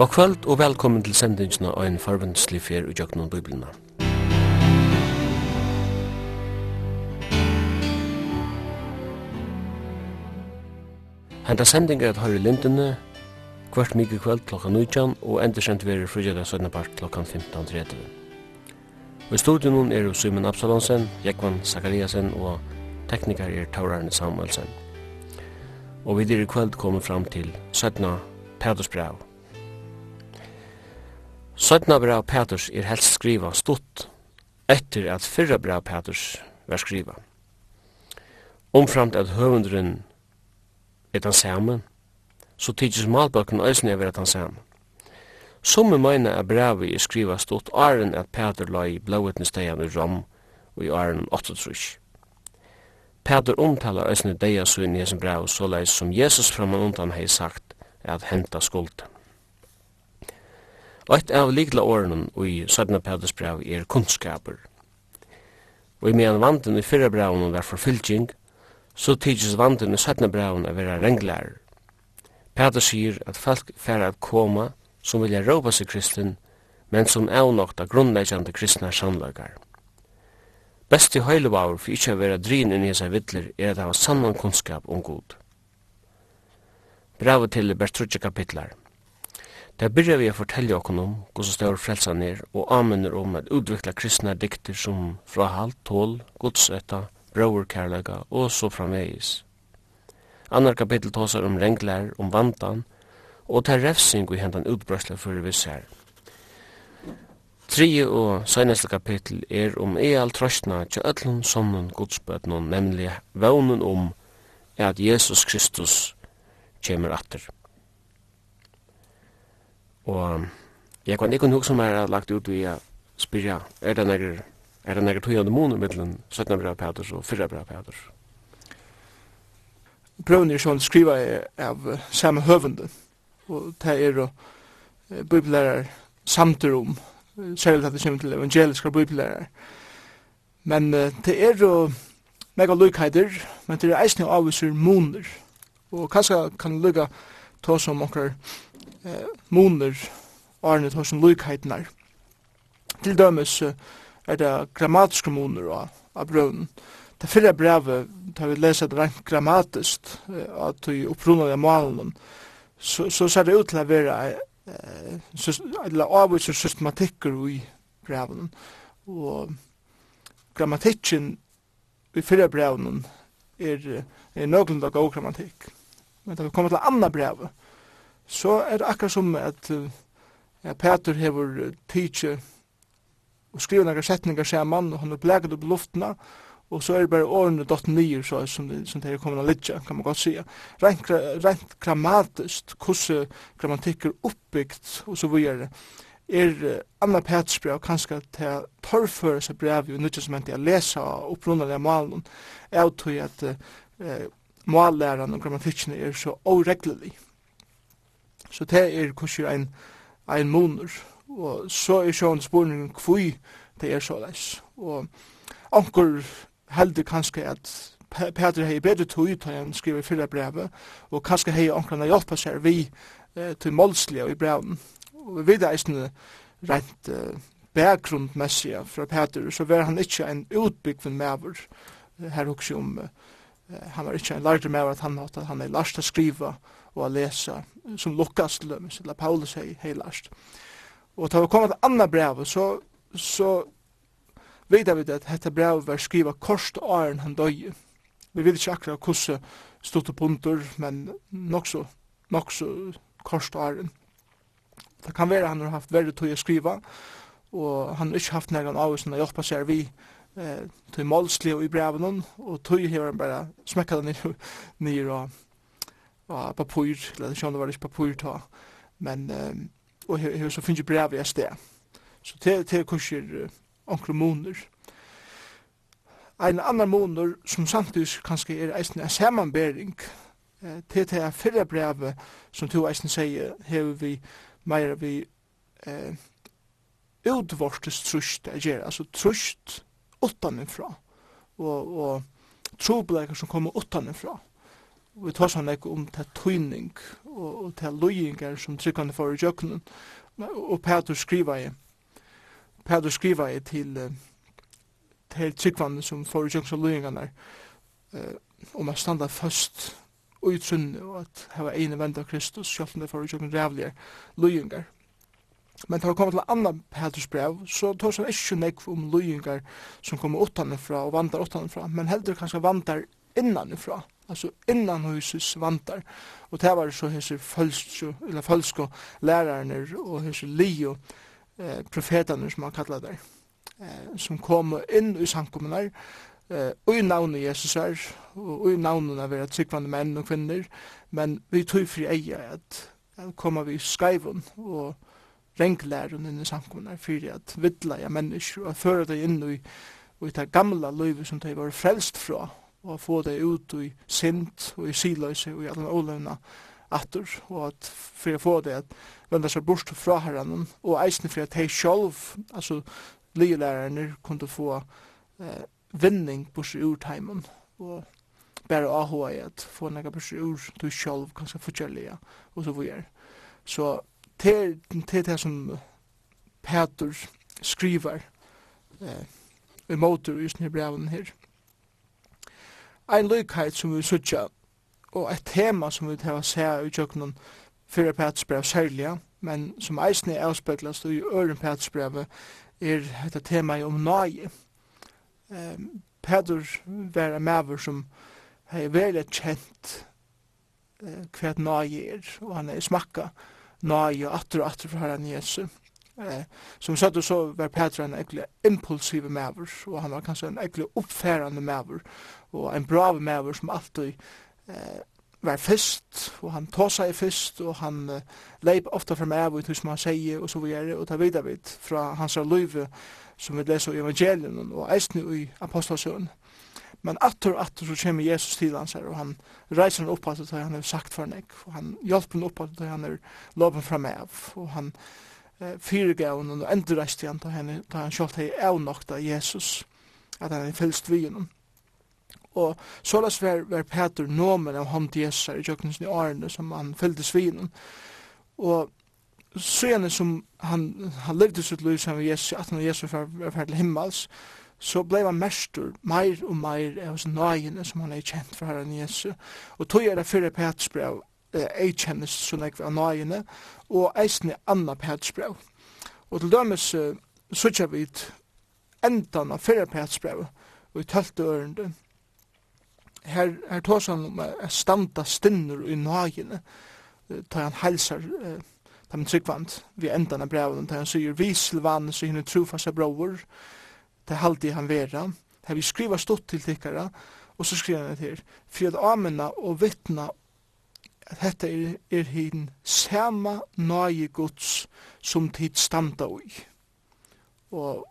God kvöld og velkommen til sendingsna og en forbundslig fer i Jøknum Biblina. Henta sending er at høyre lindene kvart mykje kvöld klokka 19 og endersendt verir frugjelda søgnapart klokka 15.30. Og i studion er jo Simon Absalonsen, Jekvan Zakariasen og teknikar er Taurarne Samuelsen. Og vi dyrir kvöld kommer fram til 17. Pædersbrau Sødna brev Peters er helst skriva stutt etter at fyrra brev Peters var skriva. Omframt at høvundren er den samme, så tidsis malbøkken òsne er den samme. Somme meina at brevet er skriva stutt åren at Peter la i blåvetnestegan i Rom og i åren 8 Peter omtalar òsne deia søyn i hesen brev så leis som Jesus framan undan hei sagt at henta skulden. Eitt av ligla årene i Sødna Peters brev er kunnskaper. Og i medan vanten i fyrra brevene var forfylking, så tidsis vanten i 17. brevene er vera renglærer. Peter sier at folk færre at koma som vilja råpa seg kristin, men som avnokta grunnleggjande kristna samlagar. Besti høylebaur for ikkje å være drin inn i seg vittler er at hava sannan kunnskap om god. Brevet til Bertrudje kapitlar. Det byrja vi a fortellja okkur om hvordan stør frelsan er og anmenner om at utvikla kristna dikter som fra halvt tål, godsetta, brauerkærlega og så framvegis. Annar kapittel tåsar om renglær, om vantan og ter refsing i hendan utbrøsla for vi ser. Tredje og seineste kapittel er om eal trøstna til öllun sonnen godsbøtnun, nemlig vaunen om at Jesus Kristus kjemur atter. Og jeg kan ikke huske som jeg lagt ut i å spyrja, er det nekker, er det nekker tøyende måneder mellom 17 brev Peters og 4 brev Peters? Brøvene er sånn skriva av samme høvende, og det er jo biblærer samter om, særlig at det kommer til evangeliske biblærer. Men det er jo mega lykkheider, men det er eisne avviser måneder, og kanskje kan lykka ta som okkar eh, moner Arne tar som lykheitnar. Til dømes er det grammatiske moner av, av brøvnen. Det fyrre brevet, da vi leser det rent grammatiskt, at vi opprunner av malen, så, så ser det ut til å være eh, eller avviser systematikker i breven. Og grammatikken i fyrre breven er, er nøglunda god grammatikk. Men da vi kommer til andre brevet, så er det akkurat som at ja, Peter hever tidsje og skriver noen setninger sammen, og han er bleget opp i luftene, og så er det bare årene dott nye, så, som, som det er kommet å lidja, kan man godt si. Rent, rent grammatisk, hvordan grammatikk er oppbygd, og så videre, er Anna Peters brev kanskje til å torrføre seg brev i nødvendig som hente jeg leser av opprunnelige malen, er å tog at eh, mallærerne og grammatikkene er så åreglelig. Så det er kanskje en, en måneder. Og så er sjående spørningen hvor det er såleis. Og anker heldig kanskje at Peter hei bedre tog ut han skriver fyrra brevet, og kanskje hei ankrarna hjelpa seg vi eh, til målslige i breven. Og vi vet eisne rent eh, bakgrundmessig fra Peter, så var han ikkje en utbyggven mever. Her hokse om, eh, han var ikkje en lærte mever at han hatt at han er lagt å skriva, og å lese, som Lukas til dem, eller Paulus hei, hei last. Og da vi kom til andre brev, så, så vet vi at dette brev var skrivet og æren han døy. Vi vet ikke akkurat hvordan stod til punter, men nok så, nok så korst og æren. Det kan være han har haft verre tog å skrive, og han har ikke haft noen av oss når hjelper seg vi eh, til målslig og i brevene, og tog har han bare smekket den ned og og papur, eller sjån det var ikke papur ta, men, um, og her, så finnes brev i sted. Så til, til kurser onkre måneder. Ein annan måneder som samtidig kanskje er eisen en samanbering eh, til det fyrre brev som to eisen sier, hever vi meira vi eh, utvortes trusht a gjer, altså trusht utanifra, og, og trobleikar som kommer utanifra vi tar sånn ekki om til tøyning og, og til løyinger som trykkene for i jøkkenen. Og Petur skriva i Petur skriva i til, til tryggvande som for i jøkkenen og løyingene eh, om å standa først og utrunne og at heva ene vend av Kristus, selv for i jøkkenen rævlige løyinger. Men tar kommer til annan Petrus brev, så tar han ikke nekv om løyingar som kommer utanifra og vandar utanifra, men heldur kanskje vandar innanifra, altså innan husets vantar. Og det var så hese følsko, eller følsko lærerne og hese lio eh, profetene som han kallar der, eh, som kom inn i sankommunar, eh, og i navnet Jesus er, og i navnet av vera tryggvande menn og kvinner, men vi tog fri eia at, at koma vi skaivun og renglæren inn i sankommunar, fyrir at vidla ja mennesker, og at føra det inn i, i det gamla løyve som de var frelst fra, og få det ut i sint og i siløse og i alle ålevna atter, og at for å få det at venda seg bort fra herren, og eisne for at hei sjolv, altså lielærerne, kunne få eh, vinning bort ur teimen, og bare avhåa i at få nega bort ur du sjolv, kanskje forskjellige, og så videre. Så til til det som Peter skriver eh, i motor i sånne brevene her, ein lykheit som vi sutja, og et tema som vi tar seg i tjøkkenen fyrir Petersbrev særlig, men som eisne avspeklast i øren Petersbrevet er dette tema om nøye. Um, Peter var en maver som er veldig kjent uh, hva nøye er, og han er smakka nøye og atter og atter fra herren Jesu. Eh, som sagt så var Petra en egentlig impulsiv maver, og han var kanskje en ekle oppfærande maver, og en brav maver som alltid eh, var fyrst, og han tåsa i fyrst, og han eh, leip ofta fra maver ut som han sier, og så videre, og ta videre vidt fra hans løyve som vi leser i evangelien, og eisne i apostelsøen. Men atter og atter så kommer Jesus til hans her, og han reiser han opp at det han har sagt for nek, og han hjelper han opp at det han har loven fram av, og han eh, fyrirgav han og endurreist han, til henne, da han kjalt hei av nokta Jesus, at han er fylst vi gjennom og så såleis var, var Peter nomen av hånd til Jesus i jøkningsen i årene som han fyllde svinen. Og så gjerne som han, han levde sitt liv sammen med Jesus, at han og Jesus var, var ferdig himmels, så blei han mestur, meir og meir av sin nøyene som han er kjent for herren Jesus. Og tog er det fyrre Peters brev, ei kjennes så nekve av nøyene, og eisne anna Peters brev. Og til dømes så kjer vi endan av fyrre Peters brev, og i tølte ørende, her, her tås han om å standa stinnur i nagene, ta han helsar eh, ta tryggvand vi endan av brevet, ta han sier vi silvan, så hinne trofasa brover, ta halde han vera, ta vi skriva stått til tikkara, og så skriver han til, for at amena og vittna at dette er, er hin sama nage gods som tid standa ui. Og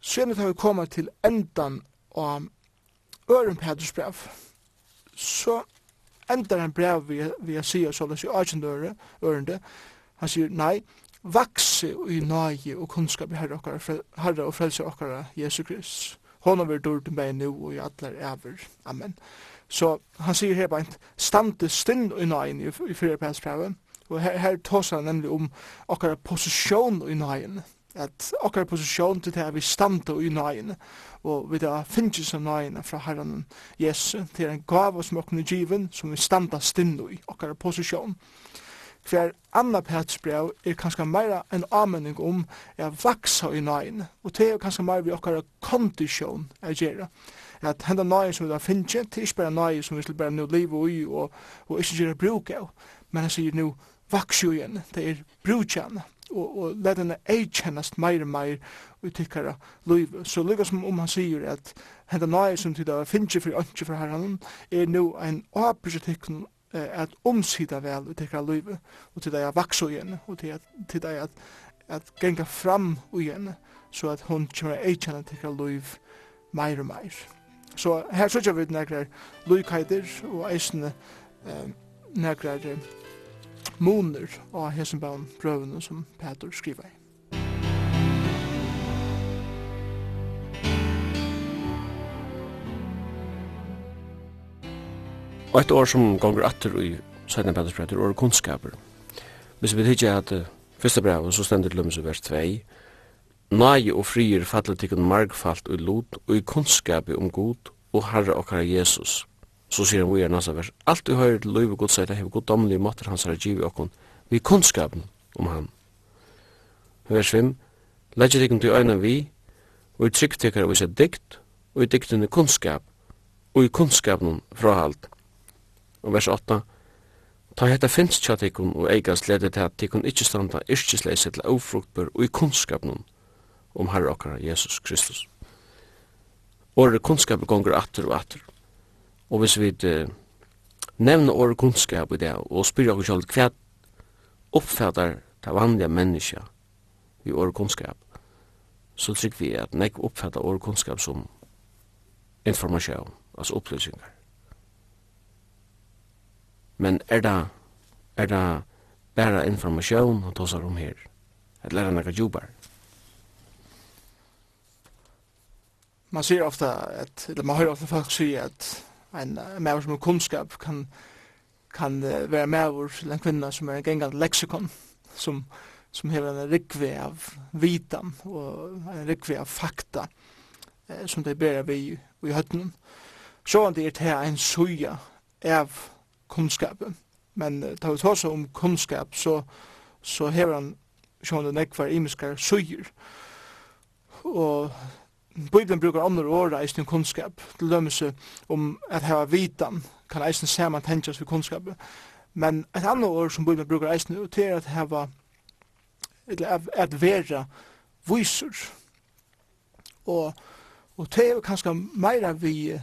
så er det vi koma til endan av øren Peters brev, så endar han brev vi, vi har sier så løs i agentøren, ørende, han sier nei, vakse i nøye og kunnskap i herre, okkara, herre og frelse okkara Jesu Krist. Hon har vært dårlig med nu og i atler ever. Amen. Så han sier her bare, stande stinn i nagen i, i fyrre og her, her tås han nemlig om okkara posisjon i nagen at okkar posisjon til det er vi standa i nøyene, og vi da finnes som nøyene fra herren Jesu, til en gava som okkar given, som vi standa stinn i okkar posisjon. Hver anna petsbrev er kanskje meira en anmenning om er vaksa i nøyene, og det er kanskje meira vi okkar kondisjon er gjerra at henda nøye som vi da finnes, det er ikke bare nøye som vi skal bare nå og i og, og ikke gjerra bruk av, men han sier nå vaks igjen, det er bruk og, og let henne eikjennast meir og meir og tykkara liv. Så lykka som om han sier at henda nøye som tid av finnje for ønske for herran er nu en åpris tikkun at omsida vel og tikkara liv og til deg at vaksa igjen og til deg at, at genga fram igjen så at hon kommer eikjenna tikkara liv meir og meir. Så her sørger vi nekrar lukkaider og eisne eh, nekrar moner av Hesenbaum prøvene som Peter skriver i. Og et år som gonger atter i Sætna Pettersbrevet er kunnskaper. Hvis vi tykker at uh, fyrsta brev, så stender til i vers 2 Nei og frier fattelig tikkun margfalt og lot og i kunnskapi om god og herre okkara Jesus. Så sier han vi er nasa vers. Alt du høyr til løyve godseita hever goddomlige måter hans herre givi okkon vi kunnskapen om han. Vers 5. Legger tikkun til øyna vi, og i tryggtekar vi seg dikt, og i dikten kunnskap, og i kunnskapen frahalt. Og vers 8. Ta hetta finst tja tikkun og eigast ledet til at tikkun ikkje standa yrkisleise til avfruktbør og i kunnskapen om Herre okkara Jesus Kristus. Åre kunnskapet gonger atter og atter. Og hvis vi uh, nevner året kunnskap i det, og spyrir oss selv hva oppfattar det vanlige menneska i året kunnskap, så trykker vi at nek oppfattar året kunnskap som informasjon, altså opplysningar. Men er det, er det bare informasjon han tåsar om her? Eller er det nekka djubar? Man sier ofta, at, eller man hører ofta folk sier at en, en maver som er kunnskap kan, kan uh, være maver til en kvinna som er en gengand leksikon, som, som hever en rikve av vitan og en rikve av fakta eh, som det ber vi i høttenen. Så er det her en suja av kunnskapen. Men uh, tar vi tås om kunnskap, så, så hever han sjående nekvar imiskar sujer. Og Bibelen brukar andre ord i sin kunnskap, til dømmelse om at hava vitan kan eisen se man tenkjas for kunnskap. Men et annet ord som Bibelen brukar eisen til at hava at vera visur. Og, og det er kanskje meira vi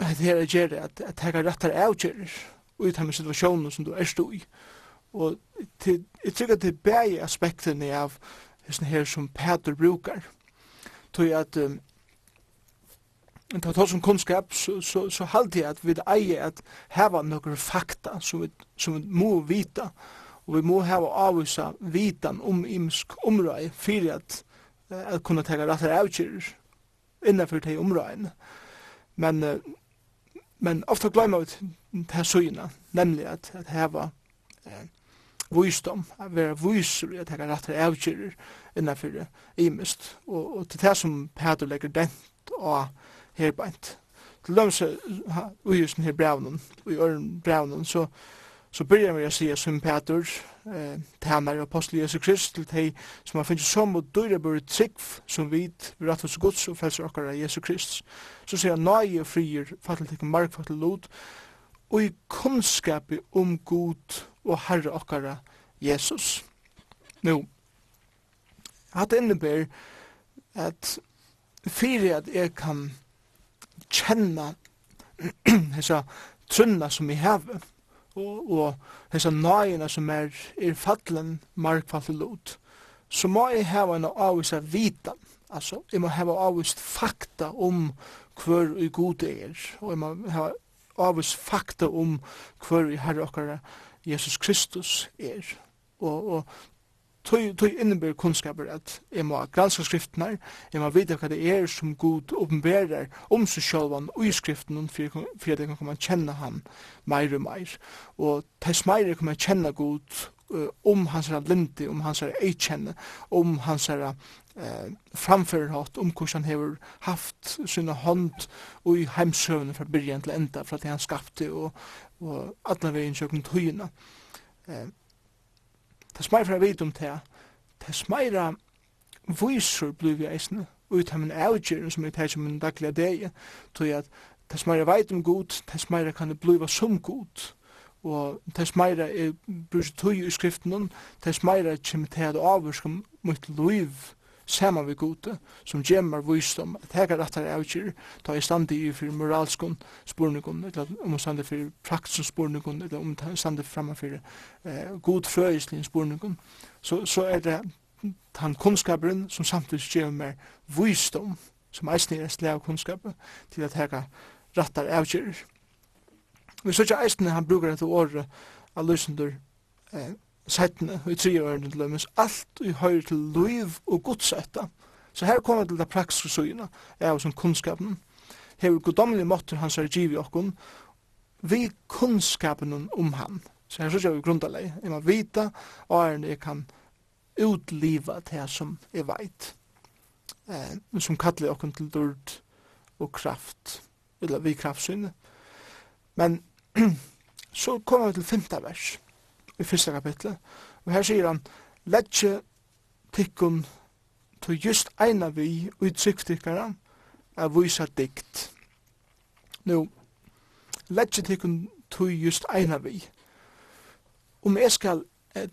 at her er gjerri at, at hega rettar avgjerir ut av situasjonen som du er stu i. Og til, jeg tykker at det er bæg aspektene av hessen her som Peter brukar tog at um, ta tals om kunnskap, så, så, så halte jeg at vi eier at heva nokre fakta som vi, som vi må vita, og vi må heva avvisa vitan om imsk områi fyrir at, at kunna tega rattar avkir innanfyr teg områin. Men, men ofta gløyma vi til søyina, nemlig at, at heva eh, visdom, at være visur i at tega rattar avkir innanfyrir imist. Og, og til det som Peter legger dent og herbeint. Til dem som ui just her brevnen, og i øren brevnen, så, så begynner vi å si som Peter, eh, til han apostel Jesu Krist, til de som har finnet som og dyra bør trygg som vid, vi rett hos gods og felser okkar av Jesu Krist. Så sier han, nøye frier, fattel tikkun mark, fattel lot, og i kunnskapi om god og herre okkara Jesus. Nå, Hatt innebär at fyrir at jeg kan kjenna hessa trunna som jeg heve og, og hessa nøyina som er, er fallen markfallet lot så må jeg heve en avvisa vita. Altså jeg må heve avvist fakta om hver i god er og jeg må heve avvist fakta om hver i herre okkara Jesus Kristus er. Og, og tog innebär kunskaper at jeg må granska skriftene, jeg må vite hva det er som Gud åpenberer om seg sjølvan og i skriften for at jeg kan komme kjenne han meir og meir. Og tess meir kommer jeg kjenne Gud uh, om hans her lindi, om hans er eikjenne, om hans er uh, framførerhatt, om hvordan han hever haft sinne hånd og i heimsøvne fra byrjan til enda, fra det han skapte og, og alle veien sjøkken tøyene. Uh, det smeir fra vidt om det, det smeira viser bliv jeg eisne, ut av min avgjøren som er tar som min daglige deg, tog at det smeira veit om god, det smeira kan det bliva som god, og det smeira er brus tog i skriften, det smeira kjem til at avgjørskom mot liv, saman vi gode, som gjemmer visdom, at hega rattar avgjir, ta i standi i fyrir moralskun spurningun, eller om um standi fyrir praktisk spurningun, eller om um standi framan fyrir eh, god frøyslin spurningun, så, så er det han kunnskaperen som samtidig gjemmer visdom, som eisne er slag kunnskap, til at hega rattar avgjir. Vi så ikke eisne han brukar etter året av løsendur eh, settene, i tre ørene til lømmes, alt vi høyre til liv og godsetta. Så her kommer til det praktiske søgene, av som kunnskapen, hever godomlige måter hans er giv i okkon, vi kunnskapen om han. Så her synes jeg vi grundaleg, jeg må vita, og er jeg kan utliva det som jeg veit, eh, som kallar okkon til dord og kraft, eller vi kraftsynet. Men så kommer vi til femte vers, i fyrsta kapitlet. Og her sier han, Letje tikkun to just eina vi ui tryggtikkara a vysa dikt. Nå, Letje tikkun to just eina vi. Om jeg skal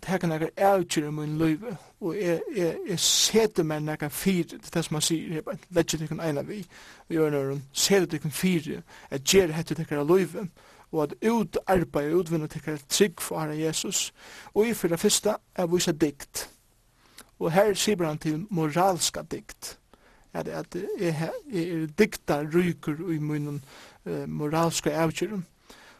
teka nekar avgjur i mun løyve, og jeg, jeg, sete meg nekar fyrir, det er det som han sier, jeg bare, tikkun eina vi, vi gjør nøyrum, sete tikkun fyrir, at gjer hette tikkara løyve, og og at ut arbeid og utvinna tikkar trygg for Herre Jesus, og i fyrir fyrsta er vise dikt. Og her sier han til moralska dikt, at, at jeg, jeg er dikta ryker i munnen uh, moralska avgjøren.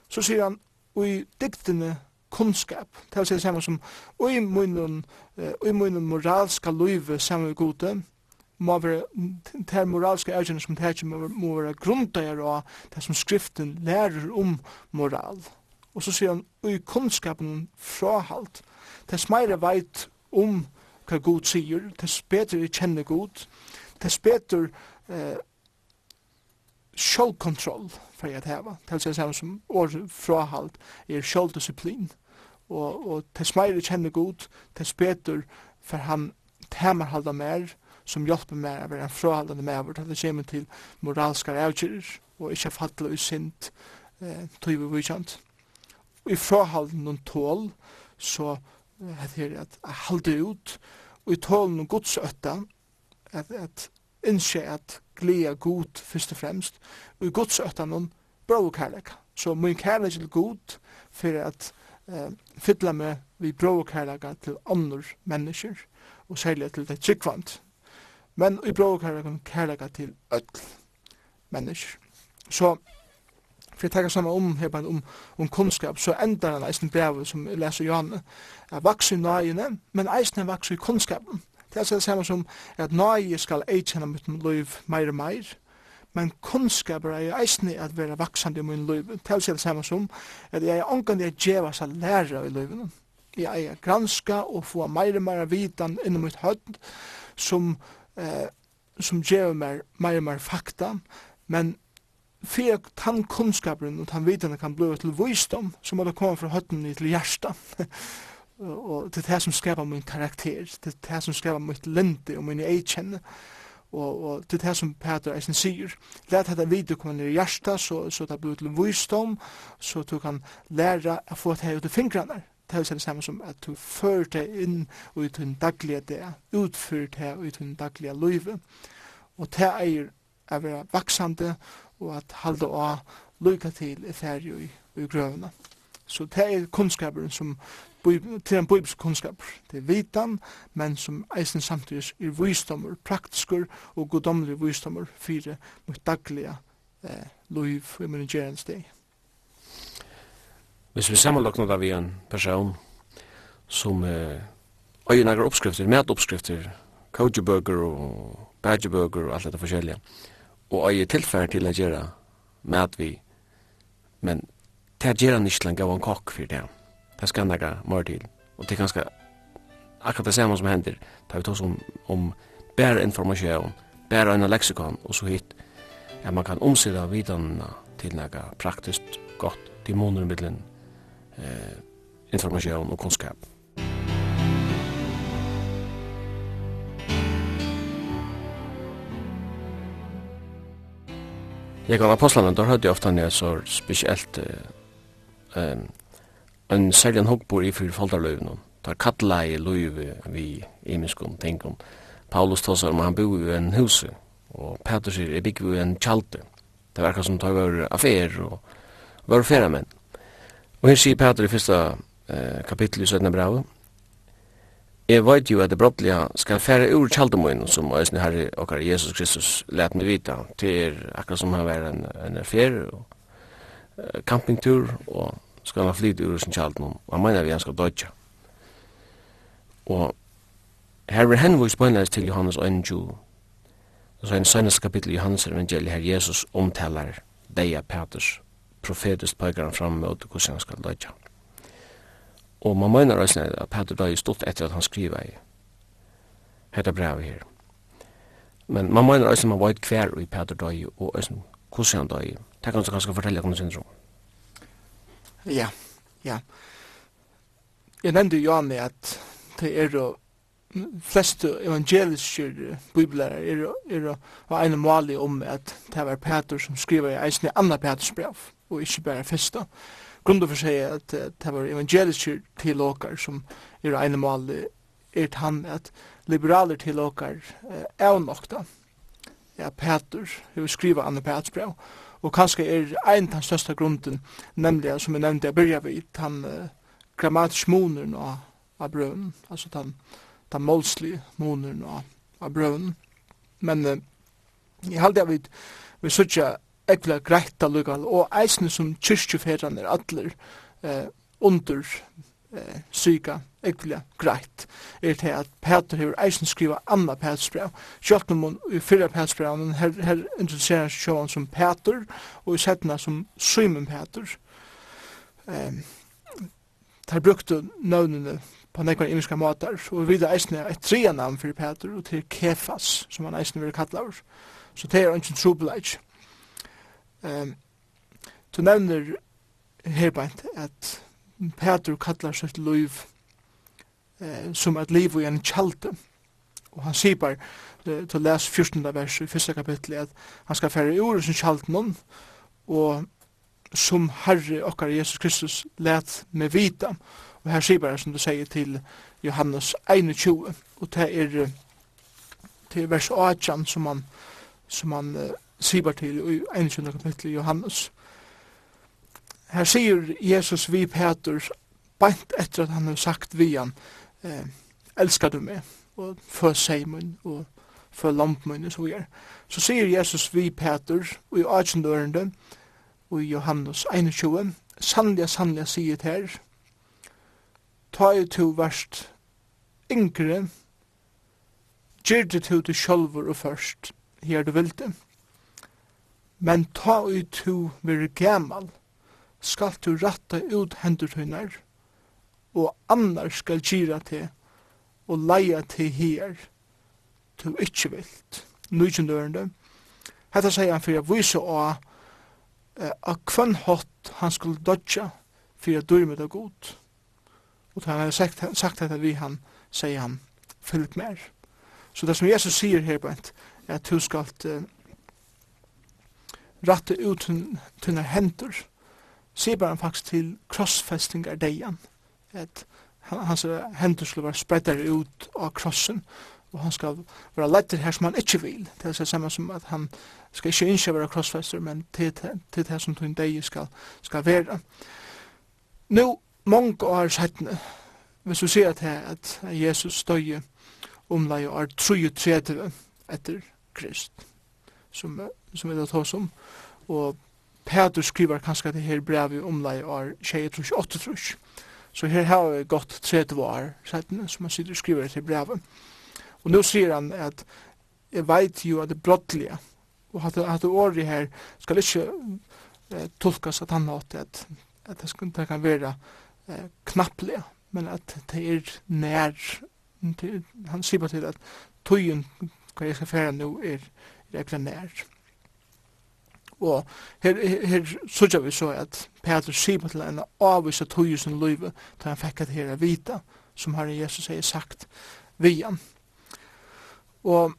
Så sier han, og i diktene kunnskap, det vil si det samme som, og i munnen, uh, i munnen moralska løyve samme gode, må være, det moralske avgjørende som det ikke må, må være grunndager av det som skriften lærer om moral. Og så sier han, i kunnskapen frahalt, tess meira veit om hva Gud sier, tess bedre jeg kjenner god, tess bedre eh, sjålkontroll for jeg heva, det er samme som år frahalt er sjåldisiplin, og, og tess meira kjenner god, tess bedre for han temer halda mer, som hjelper meg å være en frøhaldende medver til det kommer til moralske avgjører og ikke fattelig og sint eh, tog vi vikjent. I frøhaldende noen tål så heter det at jeg halde ut og i tål noen godsøtta at, at innskje at glede god først og fremst og i godsøtta noen bra og kærlek. Så min kærlek til god for at eh, fytla meg vi bra og kærlek til andre mennesker og særlig til det tryggvand men i bråkærleikken kærlega til öll mennesker. Så for jeg tenker sammen om, her bare om, om kunnskap, så endar han eisen brevet som jeg leser Johanne, er vaks i nøyene, men eisen er vaks i kunnskapen. Det er altså det samme som at nøye skal eikjenne mitt liv meir og meir, men kunnskap er eisen at være vaksande i min liv. Det er altså det samme som at jeg er ångan jeg djeva seg læra i livet. Jeg er granska og få meir og meir vitan innom mitt høyt som eh, som gjør meg mer og mer fakta, men for at den kunnskapen og den vitene kan bli til visdom, så må det komme fra høtten til hjertet. og det er det som skrever min karakter, det er det som skrever mitt lente og min eikjenne, og, og det er det som Peter Eisen sier. Læt dette vite komme ned i hjertet, så, så det blir til visdom, så du kan lære å få det her ut i fingrene det er det samme som at du fører det inn i din daglige det, utfører det i din daglige liv. Og det er å være vaksende og at halde å lykke til i ferie i, i grøvene. Så det er kunnskaperen som til en bibelsk kunnskap. Det er vitan, men som eisen samtidig er visdommer, praktisker og godomlige visdommer for mitt daglige eh, liv i min gjerensdeg. Hvis vi sammenlokner det vi en person som eh, øyer nære oppskrifter, metoppskrifter, kojebøker og badgebøker og alt dette forskjellige, og øyer tilfære til å gjøre mat vi, men til å gjøre ikke gav en kokk for det. Det skal nære mer til, og det er ganske akkurat det samme som hender, da vi tar om, om bare informasjon, bare en leksikon, og så hit, ja, man kan omsida vidanna til nære praktisk godt, til måneder middelen eh, information og kunskap. Jeg kan apostlene, da hadde jeg ofte en så spesielt eh, en særlig en hokkbor i fyrir foldarløyvene. Da er kattla i løyve vi i imenskun tingum. Paulus tås om han bor i en hus, og Peter sier, jeg bygger i en kjalte. Det verkar som tar var affær og var feramenn. Og her sier Peter i fyrsta eh, kapittel i 17. brevet. Jeg vet jo at det brottliga skal fære ur kjaldemoen som æsne herre okkar Jesus Kristus let meg vita til akkurat som han var en, en fer og uh, campingtur og skal han flyte ur sin kjaldemoen og han mener vi han skal dodja og her er henvist bønnes til Johannes 1.20 og så er en sønnes kapittel i Johannes evangeliet her Jesus omtalar deia Peters profetisk peikar han fram mot hvordan han skal leidja. Og man mener også at Peter døy stått etter at han skriver i hette brev her. Men man mener også at man vet hver i Peter døy og også hvordan han døy. Det kan du kanskje fortelle om syndrom. Ja, ja. Jeg nevnte jo an at det er jo fleste evangeliske bibler er, er, er, er en mål om at det var Peter som skriver i eisen i andre Peters brev og ikke bare festa. Grunden for seg at det var evangeliske tilåkar som i regne mål er han at liberaler tilåkar er nokta. Ja, Peter, vi vil skrive Anne Peters brev, og kanskje er en av den største grunden, nemlig, som jeg nevnte, jeg begynner ved, han uh, grammatisk moner av, av brøven, altså han ta målslige moner av, av brøven. Men uh, jeg halte jeg vidt, vi sutja ekvila greitt allukal, og eisne som kyrkjuferan er atler eh, under eh, syka ekvila greitt, er til at Peter hever eisne skriva anna Petersbrev. Sjalt om hun i fyrra Petersbrevnen, her, her introducerer sjåan som Peter, og i setna som Simon Peter. Eh, der brukte nøvnene på nekvar imiska matar, og vi vidar eisne et trea namn fyrir Peter, og til Kefas, som han eisne vil kalla Så det er ikke en trobeleik. Um, du nevner herbeint at Petur kallar sitt liv eh, som et liv i en kjalde. Og han sier bare, til å lese 14. vers i 1. kapittel, at han skal fære i ordet som kjalden noen, og som Herre okkar Jesus Kristus let med vita. Og her sier bare, som du sier, til Johannes 21, og det er til vers 18 som han, som han uh, sibar til i 21. kapittel Johannes. Her sier Jesus vi Peter beint etter at han har sagt vi han eh, elskar du meg og før seimen og før lampmen og så videre. Så sier Jesus vi Peter og i 18. ørende og i Johannes 21 sannlig sannlig sier her ta i to verst yngre gyrde to til sjolvor og først, her du vil det. Men ta i tu vir gamal, skal du ratta ut hendur hennar, og annar skal gira til, og leia til her, tu ikkje vilt. Nujundørende. Hetta sier han fyrir a vise av a kvann hot han skulle dodja fyrir a dyrmet god. Og da han har sagt, sagt dette vi han, sier han, fyllt mer. Så det som Jesus sier her, Bent, er at du skal uh, rette ut tunne henter, sier bare faktisk til krossfesting er deian, at hans hendur skulle være spredder ut av krossen, og han skal være lettere her som han ikke vil. Det er det samme som at han skal ikke innskje være krossfester, men til, til det som tunne dei skal, skal være. Nå, mange år settene, hvis du sier at, at Jesus støye omlai og er 33 etter Krist, som, som vi da tås som, og Peter skriver kanskje det her brevet omlai år 28 trus. Så her har vi gått 30 år siden som han sitter og skriver til brevet. Og nå sier han at jeg veit jo at det brottlige og at, at det året her skal ikke eh, tolkas at han har at, at det, skal, det kan være eh, knapplige, men at det er nær til, han sier bare til at tøyen hva jeg skal fære nå er, er ekkert nær. Og her, her, her sørger vi så at Peter sier til en avvisa tøyusen løyve da han fikk at her er vita, som Herre Jesus sier sagt vi han. Og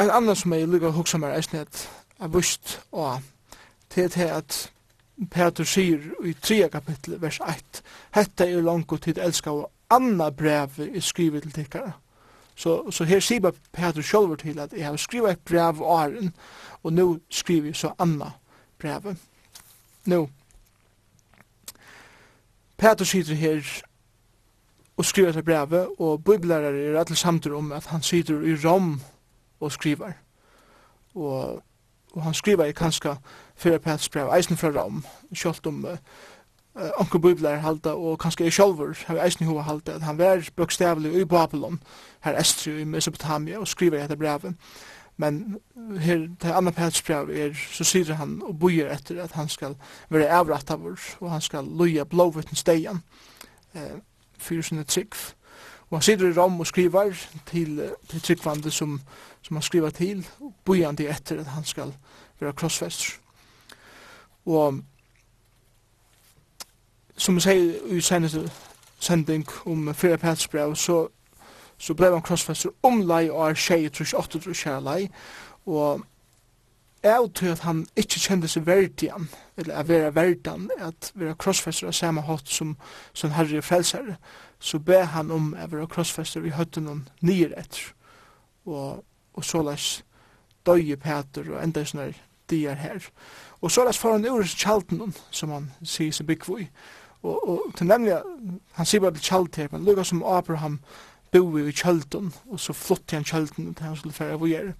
en annan som jeg lukkar hugsa meg er at er vust og til til at Peter sier i 3 kapittel vers 1 Hetta er langt tid elska og anna brev er skrivet til tikkara. Så, så her sier Peter sjolver til at jeg har skrivet et brev av åren og nu skriver jeg så anna Efeserbrevet. Nå, Peter sitter her og skriver til brevet, og bibelærere er alle samtidig om at han sitter i Rom og skriver. Og, og han skriver kanskje fyrir Peters brev, eisen fra Rom, selv om uh, onker bibelærere halda, og kanskje jeg sjálfur har eisen i hova halda, at han var bokstavlig i Babylon, her estri i Mesopotamia, og skriver i dette brevet men her det andre pelsbrev er så sier han og bojer etter at han skal være avrattavur og han skal loja blåvittens deian eh, fyrir sinne trygg. Og han sitter i rom og skriver til, til tryggvande som, som han skriver til og bojer han det etter at han skal være krossfester. Og som jeg sier i seneste sending om fyrir pelsbrev så så blev han krossfester omlai og er tjei trus, åttu trus kjærlai, og jeg tror at han ikkje kjente seg verdian, eller at vera verdan, at vera krossfester av samme hatt som, som herre frelsare, så be han om at vera krossfester i høtten hon nyer etter, og, og så leis døye Peter og enda sånne dier her. Og så leis foran ur kjalten som han sier seg byggvoi, og, og til nemlig, han sier bare til kjalt her, men lukka som Abraham, bo i kjölden, og så flotte han kjölden til han skulle færa vore.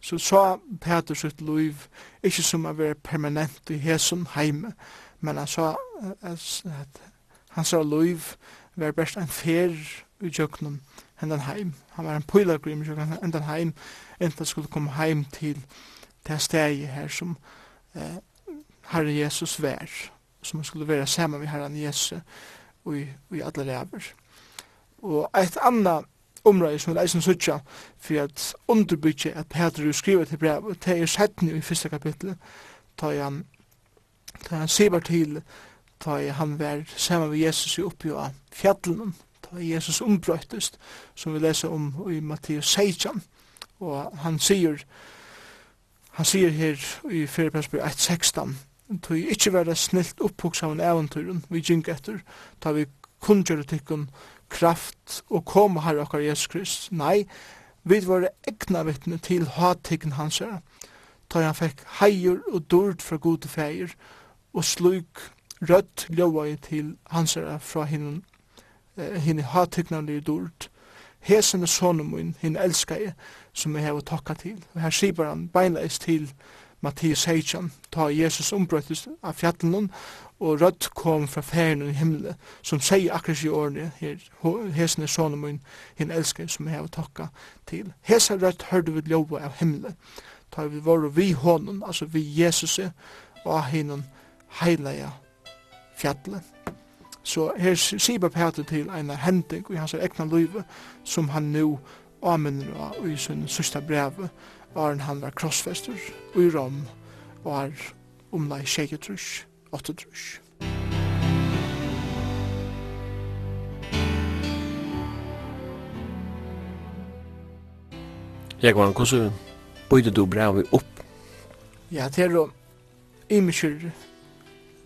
Så sa Peter sitt liv, ikke som å være permanent i hesen heime, men han sa at han sa liv var best en fer i kjøkkenen hendan heim. Han var en pøylagrim i kjøkkenen hendan heim, enten skulle komme heim til det steget her som eh, Herre Jesus vær, som skulle være sammen med Herren Jesus og i, i alle ræver. Og eit anna område som er eisen suttja for at underbyggje at Peter skriver til brev, det er settene i fyrsta kapitlet, da han, da han sibar til da han var saman med Jesus i oppi av fjallunnen, da Jesus umbrøytist, som vi leser om i Matteus 16, og han sier, han sier her i 4. persbyrg 1.16, tog ikkje vera snilt opphugsa av en eventyren vi gink etter, ta vi kunngjør tikkun kraft og kom her okkar Jesus Krist. Nei, vi var egna vittne til hatikken hans her, Da han fikk heier og dord fra gode feir og sluk rødt ljóa til hans her fra hinnen henne hattikknande dord. Hesen er sonen min, henne elskar jeg, som jeg har takka til. Og her sier han beinleis til Mattias Heitjan, ta Jesus ombrøttes av fjallen og rødt kom fra ferien i himmelen, som sier akkurat i årene, her, hesen er sånne min, hin elsker, som jeg har takka til. Hesen rødt hørte vi lova av himmelen, ta vi var vi hånden, altså vi Jesus, og hinnom heilige fjallet. Så her sier Peter til en hending i hans egna liv, som han nu anminner av i sin sista brev, var han var krossfester i Rom, var omlai tjejetrush. 8 trus. Jeg var en kossu, bøyde du brevet opp? Ja, det er jo imenskyr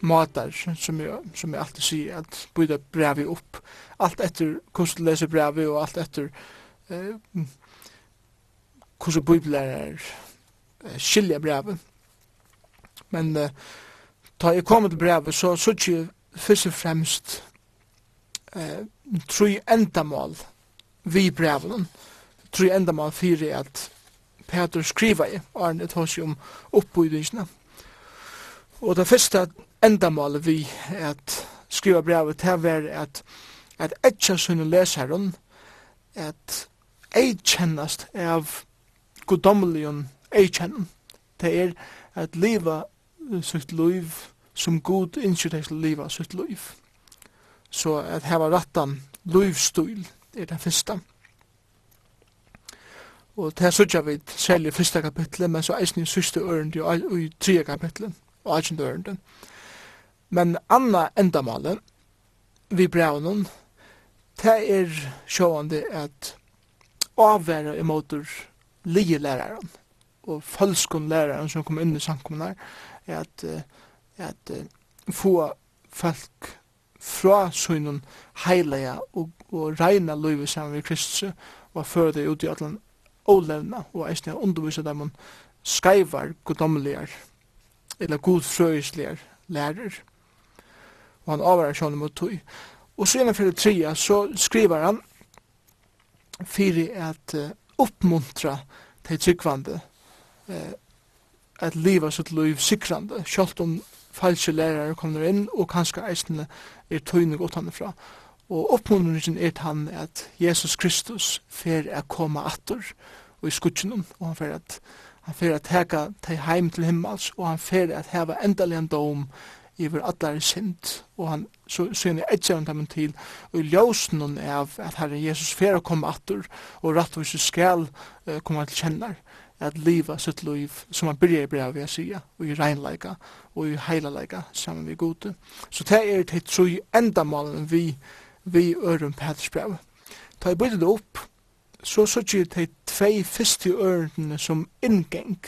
matar som jeg, som jeg alltid sier at bøyde brevet opp. Alt etter kossu leser brevet og alt etter eh, kossu bøyde eh, skilja brevet. Men eh, ta jeg kom til brevet, så sørg jeg først og fremst eh, tru endamål vi brevet, tru endamål fyrir at Peter skriva i, og han tar om oppbygdingsene. Og det første endamål vi at skriva brevet, til er at at etja sunne leseren, at ei kjennast av godomlion ei kjennan. Det er at liva sitt liv som god innskjer deg til liva sitt liv. Så at heva rattan livsstil er det første. Og det sørger vi særlig i første kapitlet, men så eisen i sørste ørende og i tre kapitlet og eisen ørende. Men anna endamålet vi brevnen, det er sjående at avvære imot lige læreren og falskon læreren som kom inn i samkommunar, at, at uh, få folk fra sunnen heilige og, og reina livet sammen med Kristus og føre det ut i atlan olevna og eisne undervisa dem om skaivar godomligar eller godfrøysligar lærer og han avvarar sjånum mot tog og så innanfor det tria så skriver han fyrir at uh, uppmuntra til tryggvande uh, at leva sitt liv sikrande, sjalt om falske lærere kommer inn, og kanskje eisene er tøyning utanifra. Og oppmuntringen er han at Jesus Kristus fer er koma atter og i skutsinum, og han fer at han fer at heka til heim til himmels, og han fer at heva endelig en dom iver allar sint, og han så syne eitsjaren dem til, og i ljósen av at herre Jesus fer å koma atter, og rattvis skal uh, koma til kjennar at liva sitt liv som han byrja i brev vi a sia og i reinleika, og i heilaleika saman vi gode. Så det er det tru endamalen vi, vi ørum Peters brev. Ta i bøyde det opp, så så tju det tvei fyrste ørene som inngeng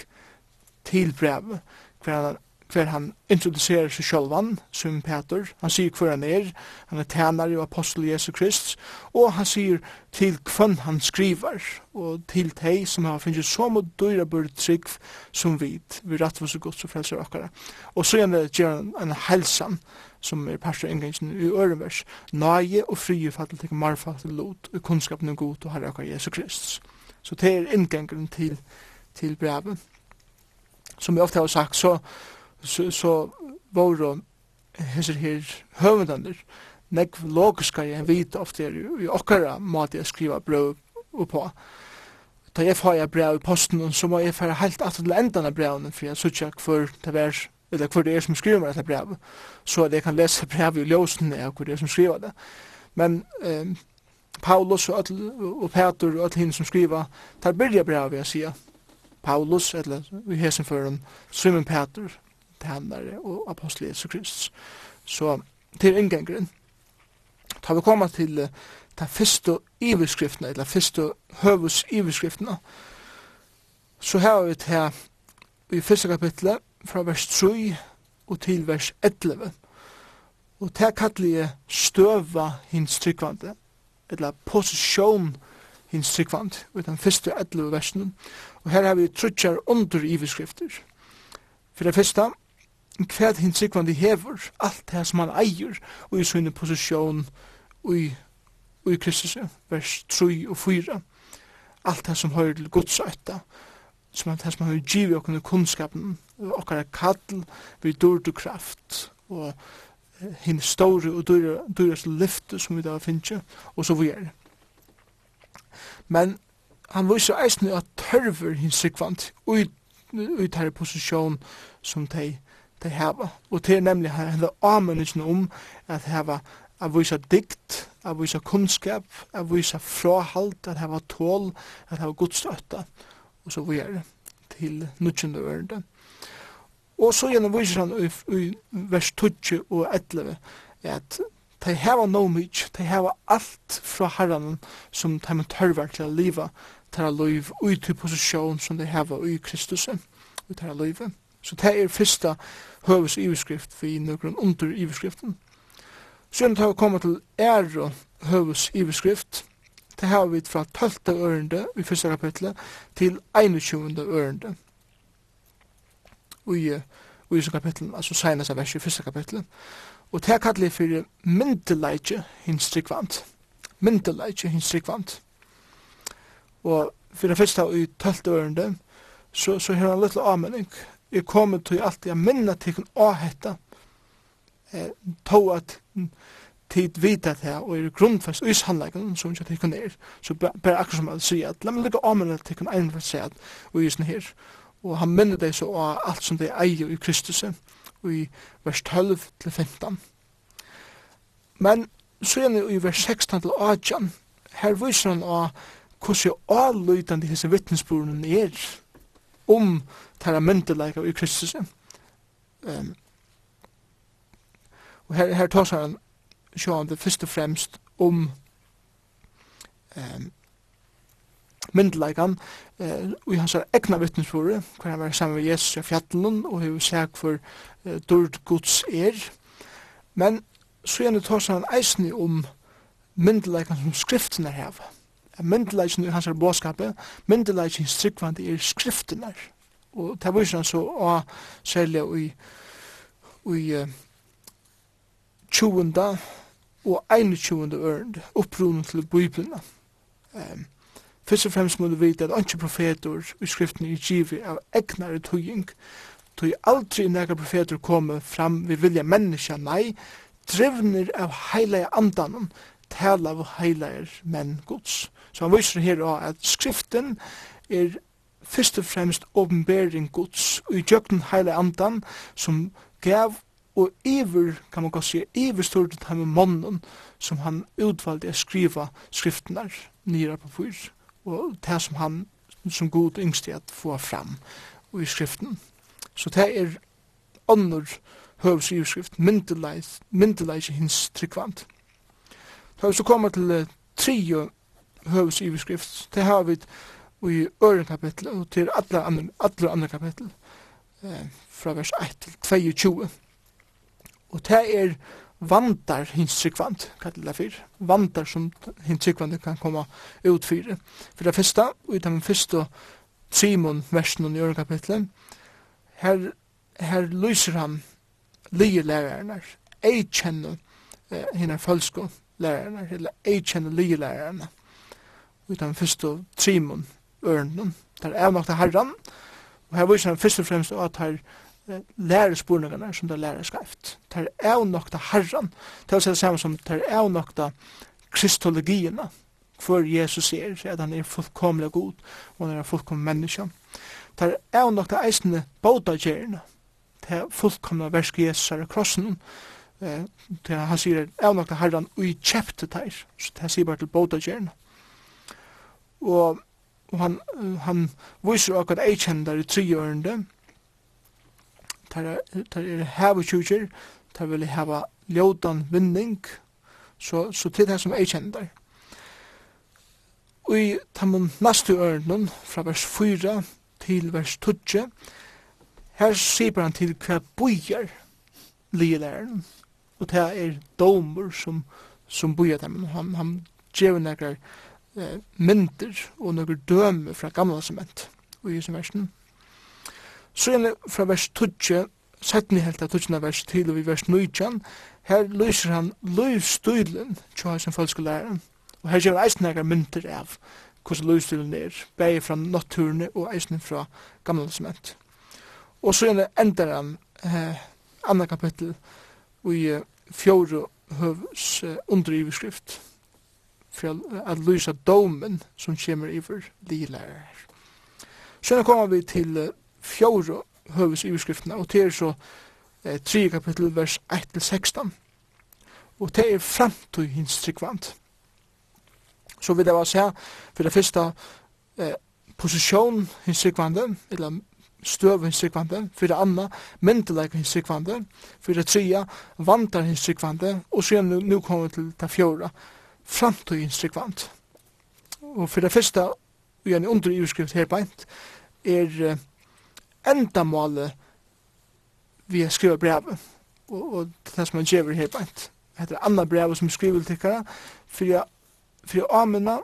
til brev hver han hver han introducerer seg sjølvan som Peter. Han sier hver han er, han er tænare og apostel Jesu Krist, og han sier til hvem han skriver, og til teg som har finnst så mot dyra burde trygg som vit, vi rett for så godt som frelser okkara. Og så gjerne gjør han en helsan, som er pastor engangsen i ørenvers, nage og frie fattel til marfa til lot, og kunnskapen er god og herre okkara Jesu Kristus. Så det er inngangeren til, til brevet. Som jeg ofte har sagt, så så, så var det hesser her høvendander nekv logiska jeg vita ofte er i okkara måte jeg skriva brev på. Da jeg får jeg brev i posten, så må jeg fære helt at til endan av brevene, for jeg sutja hver det er, eller hver det er som skriver meg dette brev, så at jeg kan lese brev i ljósen av hver det er som skriver det. Men eh, Paulus og, öll, og Peter og alle hinn som skriver, tar byrja brev, vil jeg sier, Paulus, eller i hesen føren, Simon Peter, tænare og apostel Jesus Kristus. Så til inngangren. Ta vi koma til uh, ta fyrstu iverskriftene, eller fyrstu høvus iverskriftene, så har vi til i fyrsta kapitlet fra vers 3 og til vers 11. Og til kallir jeg støva hins tryggvande, eller posisjon hins tryggvande, i den fyrste 11 versen. Og her har vi trutjar under iverskrifter. For det om hva hinn tryggvandi hever, alt det som han eier, og i sinne posisjon, og i, i Kristus, vers 3 og 4, alt det som høyr til Guds ætta, som det som har givet okkar kunnskapen, okkar kall, vi dård og kraft, og hinn store og dyrast lyfte som vi da finnje, og så vi er. Men han viser eisen at tørver hinn sikvant, og i, tær posisjon sum tei de hava. Og det er nemlig her henne avmennisken om at hava at vise dikt, at vise kunnskap, at vise frahald, at hava tål, at hava godstøtta, og så videre til nutjende ørende. Og så gjennom viser han i, i vers 20 og 11 at de hava no mykje, de hava alt fra herran som de har tørver til å liva, til å liv ut i posisjon som de hava i Kristus, ut til å livet. Så det er fyrsta høves iverskrift vi nøkron under iverskriften. Sjøn tar vi kommet til ære høves iverskrift. Det har vi fra 12. ørende i første kapitlet til 21. ørende. Og i i som kapitlet, altså senast av vers i første kapitlet. Og det er kallet for myndeleitje hins tryggvant. Myndeleitje hins tryggvant. Og for det første i 12. ørende, så, så har han en liten avmenning er kommet til alt jeg minna til tikkun av hetta, eh, to at tid vita det og er grunnfest og i sannleggen som ikke tikkun er, så bare akkur som at sier at la meg lukka avmenna tikkun ein for seg og i her, og han minna deg så av alt som det eier i Kristus og i vers 12 til 15. Men så er det i vers 16 til 18, her viser han av hvordan avløytande disse vittnesbordene er om tæra myndelaika i Kristus. Um, og her, her tåsar han sjående først og fremst om um, myndelagan eh, i hans er egna vittnesbore, hver han var sammen med Jesus i fjallen og hefur seg for uh, dord gods er. Men så gjerne tåsar han eisni om myndelagan som skriften er heva. Myndelagan i hans båskape, myndelagan i strikvande er skriftene heva Og det var han så å selge i, i uh, 20. og 21. ørend opprunnen til Bibelen. Um, først og fremst må du vite at anki profeter i skriften i givi av egnare tøying, tøy aldri nekar profeter komme fram vi vilja menneska, nei, drivner av heilige andanen, tala av heilige menn gods. Så han viser her at skriften er fyrst og fremst åpenbering Guds og i djøkken heile andan som gav og iver, kan man godt si, iver stort ut ham månen som han utvalgte å skriva skriftene nere på fyr og det som han som god yngste at få fram i skriften. Så det er ånder høvs i skrift, myndeleis, i hins tryggvand. Da vi så kommer til tre høvs i skrift, det har vi i øren kapittel og til alle andre, alle andre kapittel eh, fra vers 1 til 22 og det er vandar hinstrykvand kallar det fyr, vandar som hins hinstrykvand kan koma ut fyr for det første, og i den første Simon versen i øren kapittel, her, her lyser han lige lærerne ei kjenner eh, henne følsko lærerne eller ei kjenner lige lærerne og i den første Simon ørnen. Det er avmakta herran, og her viser han først og fremst at her lærer spurningene som det lærer skreft. Det er avmakta herran, det er det samme som det er avmakta kristologiene, for Jesus er, så at han er fullkomlig god, og han er fullkomlig menneske. Det er avmakta eisende bådagjerne, det er fullkomna versk Jesus er krossen, eh, det er, han sier avmakta herran ui kjepte teir, så det sier bare til bådagjerne. Og og han, han viser akkurat eikjendar i trigjørende. Der er hava tjujir, der vil hava ljódan vinning, så, så til det som eikjendar. Og i tamon nastu ørnen, fra vers 4 til vers 12, her sier han til hva bojar ligelæreren, og det er domer som, som bojar dem. Han, han gjør nekkar eh, myndir og noen døme fra gamla sement og i som versen. Så gjerne fra vers 12, setten i helt av 12 vers til og i vers 19, her lyser han løyvstøylen til hans folkeskolæreren. Og her gjør eisen egar myndir av hvordan løyvstøylen er, bæg fra naturene og eisen fra gamla sement. Og så gjerne ender han eh, andre kapittel og i fjore høvs eh, underiverskrift for at lysa domen som kommer iver lilærer. Så kommer vi til fjore høves iverskriftene, og det er så eh, 3 kapittel vers 1-16. Og det er fremtøy hins tryggvand. Så vil jeg bare se, for det første eh, posisjon hins tryggvande, eller støv hins tryggvande, for det andre myndelag hins tryggvande, for det tredje vantar hins tryggvande, og så nu, nu kommer vi til det fjore, framtøyens tryggvand. Og for det første, og gjerne under iverskrift her beint, er endamålet vi har skrivet brevet, og, og det som han gjør her beint. Det er andre brevet som skriver til dere, for jeg amina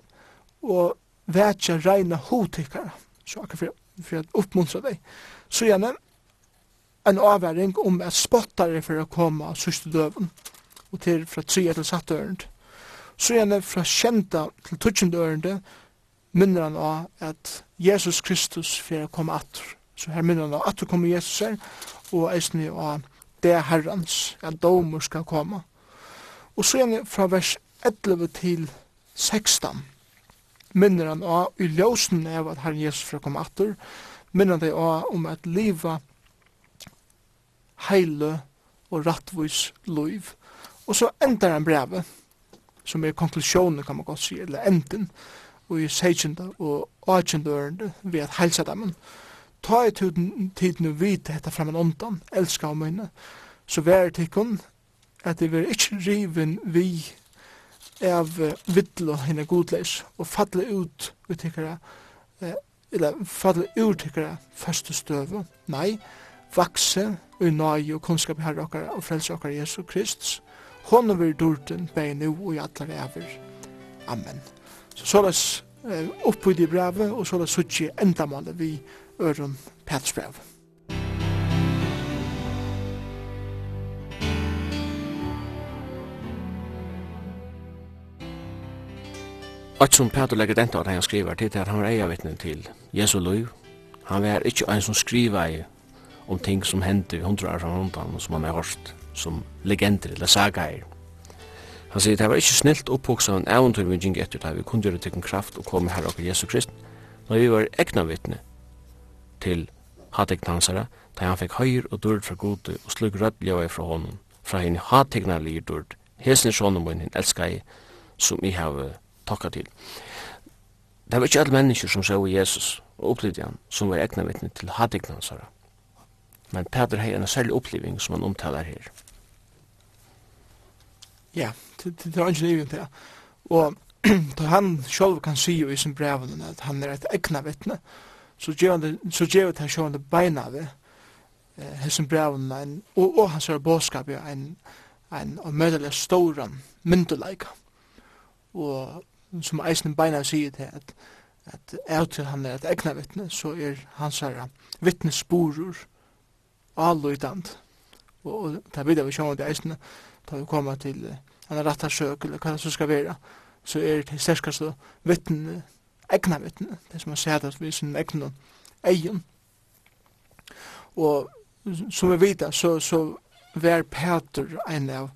og vekja reina hotikkara, så akkur for, for at oppmuntra deg. Så gjerne en avværing om at spottare for å komme av sørste døven, og til fra tre til satt dørend. Så er det fra kjenta til tutsjende ørende minner han av at Jesus Kristus fyrir komme atur. Så her minner han av atur kommer Jesus her, og eisne av det herrans, at domer skal komme. Og så er det fra vers 11 til 16 minner han av i ljósen av at Herren Jesus fra kom atur, minner han av om at liva heile og rattvis loiv. Og så endar han brevet som er konklusjonen, kan man godt si, eller enden, og i 16. og 18. ørende ved at helsa dem. Ta i tiden vite hetta framan undan, elska av mine, så vær tikkun at det vil ikkje riven vi av vidlo henne godleis og falle ut utikkara eller falle ut tikkara første støve. Nei, vakse og nøye og kunnskap herre okkar og frelse okkar Jesu Kristus hon vil dårten, bare nu og i alle vever. Amen. Så så løs eh, oppe i brevet, og så løs suttje endamålet vi øren Pets brev. Og som Peter legger dent av det han skriver til, at han var eiervittnen til Jesu liv. Han var ikke en som skriver om ting som hendte i hundra år fra rundt han, som han har hørt som legender eller sagaer. Han sier, det var ikke snilt opphoksa en eventyr vi gikk etter da vi kunne gjøre til kraft og komme her oppe Jesu Krist, når vi var egna vittne til hatekna da han fikk høyr og dyrd fra gode og slug rødt ljøy fra honom, fra henne hatekna lir dyrd, hesen sjån og henne elskar jeg, som jeg har takka til. Det var ikke alle mennesker som så Jesus og opplevde han, som var egna vittne til hatekna. Men Peter har en særlig oppleving som han omtalar her. Ja, det er ikke livet det. Og da han selv kan si jo i sin breven at han er et egna vittne, så gjør det han sjående beina ved hessen breven en, og, og hans er bådskap jo en, en omødelig storan myndeleika. Og som eisen beina sier til at at er til han er et egna vittne, så er hans her vittnesporer avløydant. Og, og det videre vi sjående eisen ta vi koma til en rattarsøk eller hva det så skal være, så er det sterskast og vittne, egna vittne, det som man ser at vi sin egna egen. Og som vi vet, så, så var Peter en av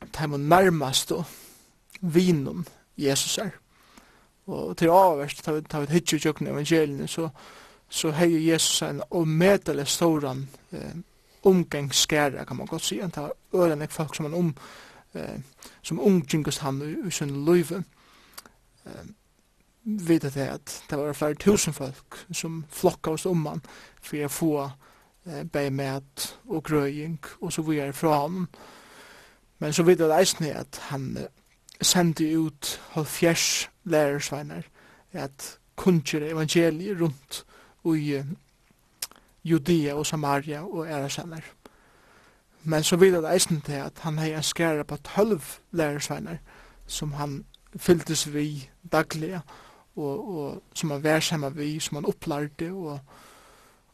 de nærmeste vinen Jesus er. Og til avverst, ta vi, ta vi hittje i kjøkken evangeliene, så, så heier Jesus en omedelig storan eh, omgangsskæra, kan man godt si, Han tar ören ett folk som han om eh, som omgängas han i, i sin løyve. Eh, vet att det, att det var flere tusen folk som flokka oss om han for å få eh, bämät og grøying og så videre fra han. Men så vet jag det at han eh, sendte ut halvfjers lärarsveinar at kunngjøre evangeliet rundt og i Judea og Samaria og æresenner. Men så vidar det eisen til at han hei en skæra på 12 lærersveiner som han fylltes vi daglig og, og som han vær sammen vi, som han opplærte og,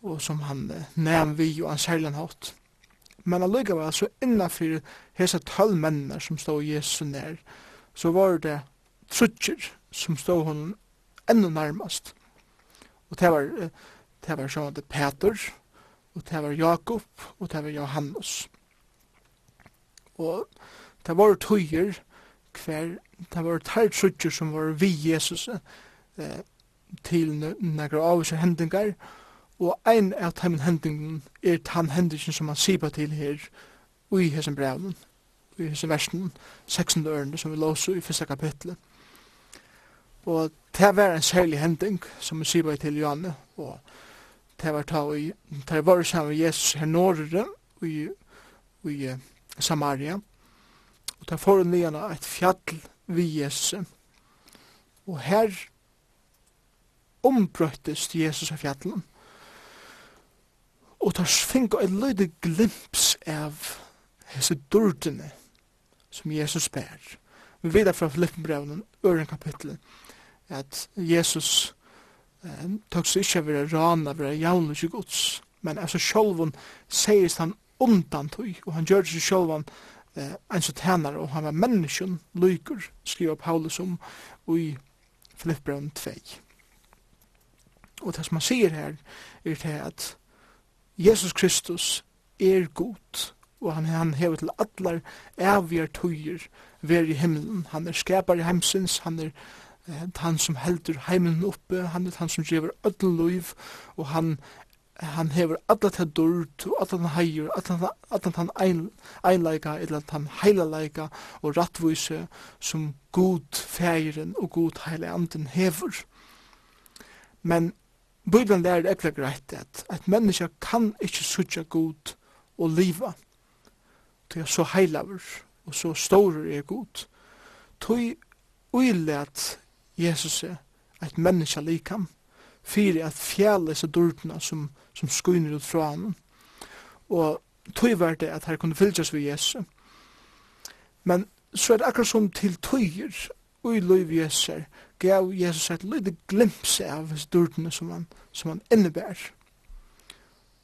og som han nevn vi og han særlig hatt. Men allikevel så innanfyr hese 12 mennene som stod Jesu nær, så var det trutjer som stod hon enda nærmast. Og det var Uh, det var sjående Peter, og det var Jakob, og det var Johannes. Og det var tøyer, hver, det var tøyer som var vi Jesus eh, til nægra av seg hendingar, og ein av dem hendingen er den hendingen som man sier til her, i hessen brevnen, i hessen versen, 16. ørene som vi låser i første kapitlet. Og det var en særlig hending som vi sier til Johanne, og det var ta i, det var sammen Jesus her norre i, i Samaria, og det får nian et fjall vi Jesus, og her ombrøttes Jesus av fjallet og det finner et løyde glimps av hese dordene som Jesus bær. Vi vet fra Filippenbrevnen, øren kapitlet, at Jesus tøks ikkje vera rana, vera jaunus i gods, men altså sjolvun seist han undan tøy, og han gjør seg sjolvan eh, en så tænare, og han var menneskjøn lyker, skriver Paulus om i Filippbrøn 2. Og det som han sier her, er det at Jesus Kristus er god, og han, han hever til allar evigjar tøyer, ver i himmelen, han er skapar i heimsins, han er han som heldur heimen oppe, han er han som gjever ödel liv, og han, han hever alla til dørt, og alla han heier, alla han ein, einleika, eller han heilaleika og rattvise som god feiren og god heile anden hever. Men Bibelen lærer ekla greit at at menneska kan ikkje sutja god og liva. til er så heilaver og så stor er god. Tøy uilat Jesus er et menneske likam, fyrir at fjæle seg dordene som, som skuiner ut fra han. Og tøy var det at her kunne fylgjast vi Jesus. Men så er det akkurat som til tøyer og i vi Jesus er, gav Jesus et lite glimpse av hans dordene som han, som han innebær.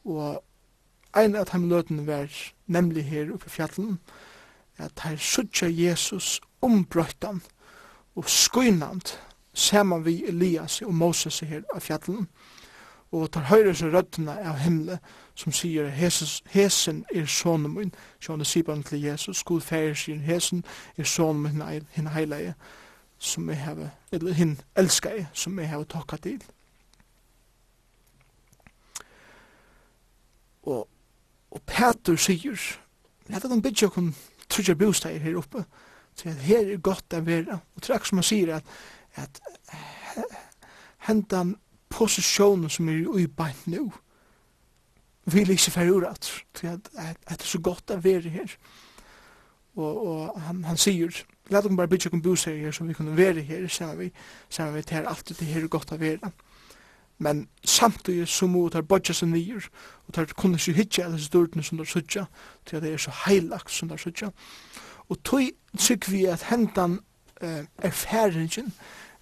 Og ein av dem løtene var nemlig her oppe i fjallet, at her suttja Jesus ombrøttan, og skynand saman vi Elias og Moses her av fjallen og tar høyre seg røddene av himle som sier hesen er sonen min. Sjåne sipan til Jesus. God færer sier hesen er sonen min hinn heilige som jeg heve eller hinn elskar jeg som jeg heve takka til. Og og Peter sier Leta dem bytja okkur trudja bostægir her oppe. Så her er godt å være. Og trakk som han sier at, at hentan posisjonen som er i beint nå, vil ikke fære ur at, at, det er så godt å være her. Og, og han, han sier, la dem bare bytja noen bus her, som vi kunne være her, sammen vi, sammen vi tar alt det her er godt å være. Men samtidig så må det bodja seg nyer, og det kunne ikke hitja alle disse dørtene som er suttja, til at det er så heilagt som tar suttja. Og Og tøy trygg vi at hendan eh, erfaringen,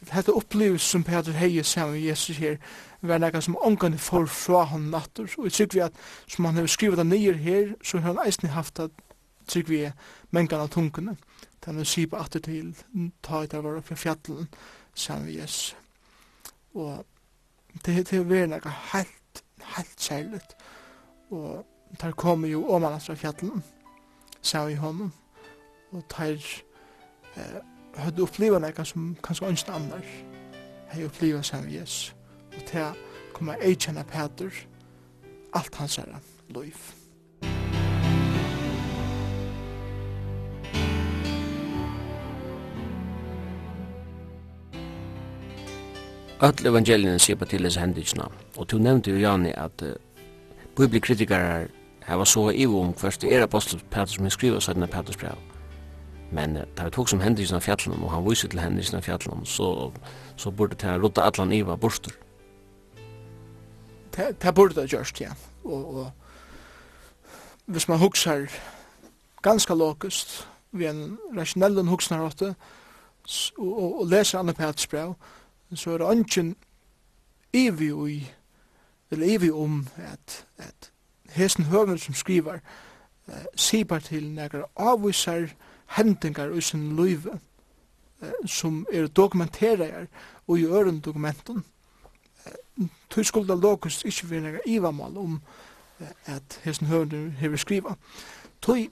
dette opplevelse som Peter heie sammen med Jesus her, var nekka som ångan får fra han natter. Og jeg vi at, som han har skrivet det nyer her, så har han eisen haft at trygg vi mengan av tungene. Den er sipa atter til, ta et av våre i fjallet sammen med Jesus. Og det er vært nekka helt, helt særligt. Og der kommer jo åmann fra fjallet sammen med honom og teir eh, høyde oppliva nekka som kanskje ønskna annar hei oppliva sem Jesus og til koma eikjenna Peter alt hans er loiv Öll evangelien ser på til hans hendelsna, og du nevnte jo, Jani, at uh, biblikritikarar hava så i om hverst det er apostlet Petrus som skriver sånne Petrus brev. Men det var tog som hände i sånne fjallene, og han viser til henne i sånne fjallene, så, så burde det rutta allan iva borster. Det, det burde det gjørst, ja. Og, og hvis man hugsar ganske lokust vi en rasjonell rationell hugsnarotte og, og, og leser andre pætsbrev så er det ønsken evig ui eller evig om at, at hesen høven som skriver eh, sipar til nekkar avvisar hendingar i sin løyve som er dokumenterar og i øren dokumenten. Tøy skulda lokus ikkje vi nega ivamal om at hessen høvendur hever skriva. Tøy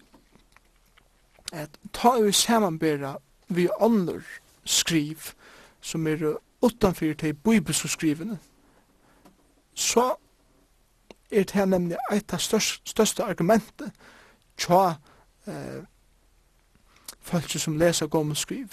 at ta vi samanbera vi andre skriv som er utanfyr til bibelsk skrivene, så er det her nemlig eit av største argumentet tja eh, folk som leser gommel skriv.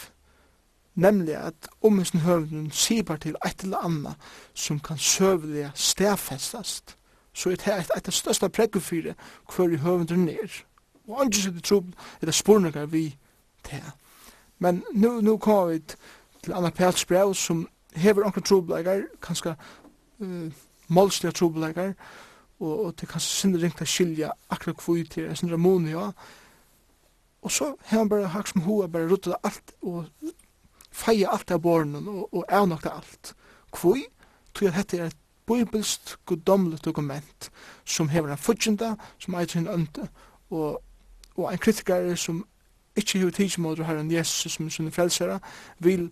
Nemlig at omhengsen høvnen sibar til et eller annet som kan søvliga stedfestast. Så er det et av største preggefyre hver i høvnen er. Og andre sitter tro er det spurningar vi til. Men nu, nu kommer vi til Anna Pels brev som hever anker trobleikar, kanskje uh, målslige trobleikar, og, og det er kanskje sindringt å skilja akkurat hvor vi til, jeg sindra måned, ja, Og så har han bare hakt som hoa, bare ruttet alt, og feie alt av bornen, og, og avnokta alt. Kvoi, tog jeg hette er et bibelst guddomlet dokument, som hever en fudgjenda, som eit sin ønte, og, og en kritikare som ikkje hever tidsmåter herren Jesus som sin frelsere, vil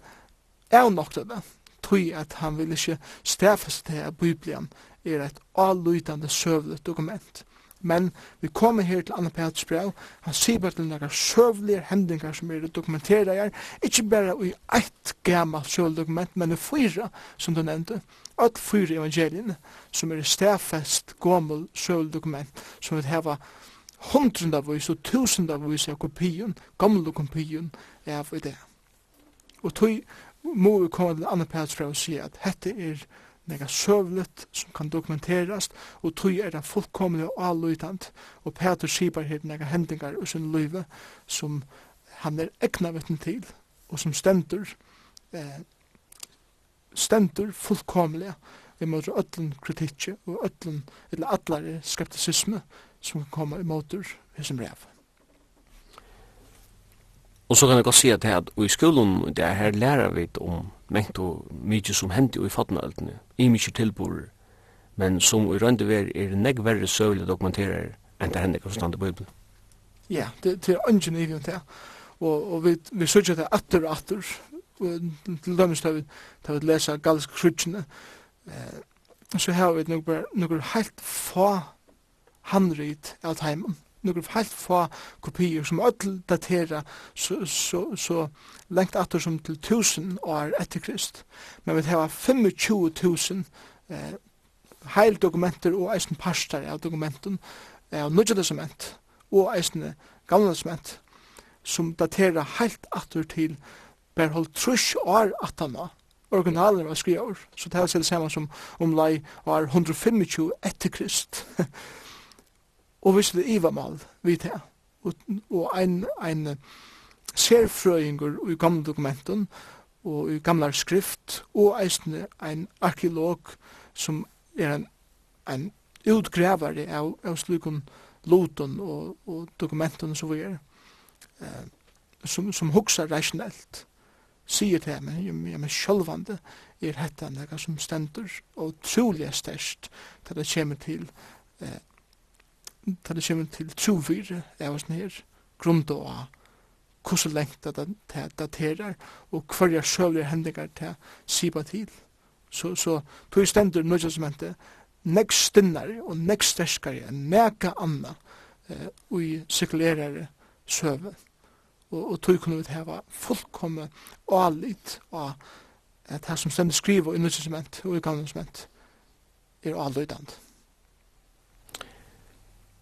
avnokta det, tog at han vil ikkje stafeste til at Bibelen er et allutande søvlet dokument men vi kommer her til Anna Peters brev, han sier bare til noen søvlige hendingar som er dokumenteret her, ikke bare i eitt gammalt søvdokument, men i fyra, som du nevnte, all fyra evangeliene, som er stafest gammel søvdokument, som vil heva hundrundavvis og tusendavis av kopien, gamle kopien, av i det. Og tog må vi komme til Anna Peters brev og si at dette er nega søvlet som kan dokumenterast, og tog er det fullkomlig og alløytant, og Peter skipar her nega hendingar og sin løyve som han er egna vittn til, og som stendur, eh, stendur fullkomlig imot öllun kritikki og öllun, eller allare skepticisme som kan komme i sin brev. Og så kan jeg godt si at, at i skolen, det her lærer vi om mengt og mykje som hendi i fatnaöldene, i mykje tilbor, men som i rønde ver er negg verre søvlig dokumenterer enn det hendik av stand i Bibelen. Ja, det, det er ungen i det, og, og vi, vi sørger det atter og atter, og til dømes til vi lesa galsk skrutsjene, eh, så har vi noen helt få handrit av heimen, nokre helt få kopier som öll datera så, så, så lengt atter som til 1000 år etter Krist. Men vi har 25.000 eh, heil dokumenter og eisen parster av dokumenten av Nudja Testament og eisen Gamla Testament som datera heilt atter til berhold trus år atana originalen var skriver, så det er saman som om lei var 125 etter Krist. og vissle ivamal vidt her. Og, og ein, ein serfrøyngur i gamle dokumenten og i gamle skrift og eisne ein arkeolog som er en, en utgravare av, av slukon loton og, og dokumenten som vi er eh, som, som hugsa rationellt sier til meg, jeg, jeg er sjølvande er hetta nega som stendur og troliga størst til det kommer til eh, da det kommer til trovire, er oss nere, grunda av hvordan lengt det daterer, og hverja sjøvlige hendingar det sipa til. Så, så tog stendur nødja som nek stinnare og nek sterskare enn neka anna eh, ui sekulerare søve. Og, og tog kunne vi heva fullkomme og allit av det som stendur skriva i nødja og i gamle er alløydande.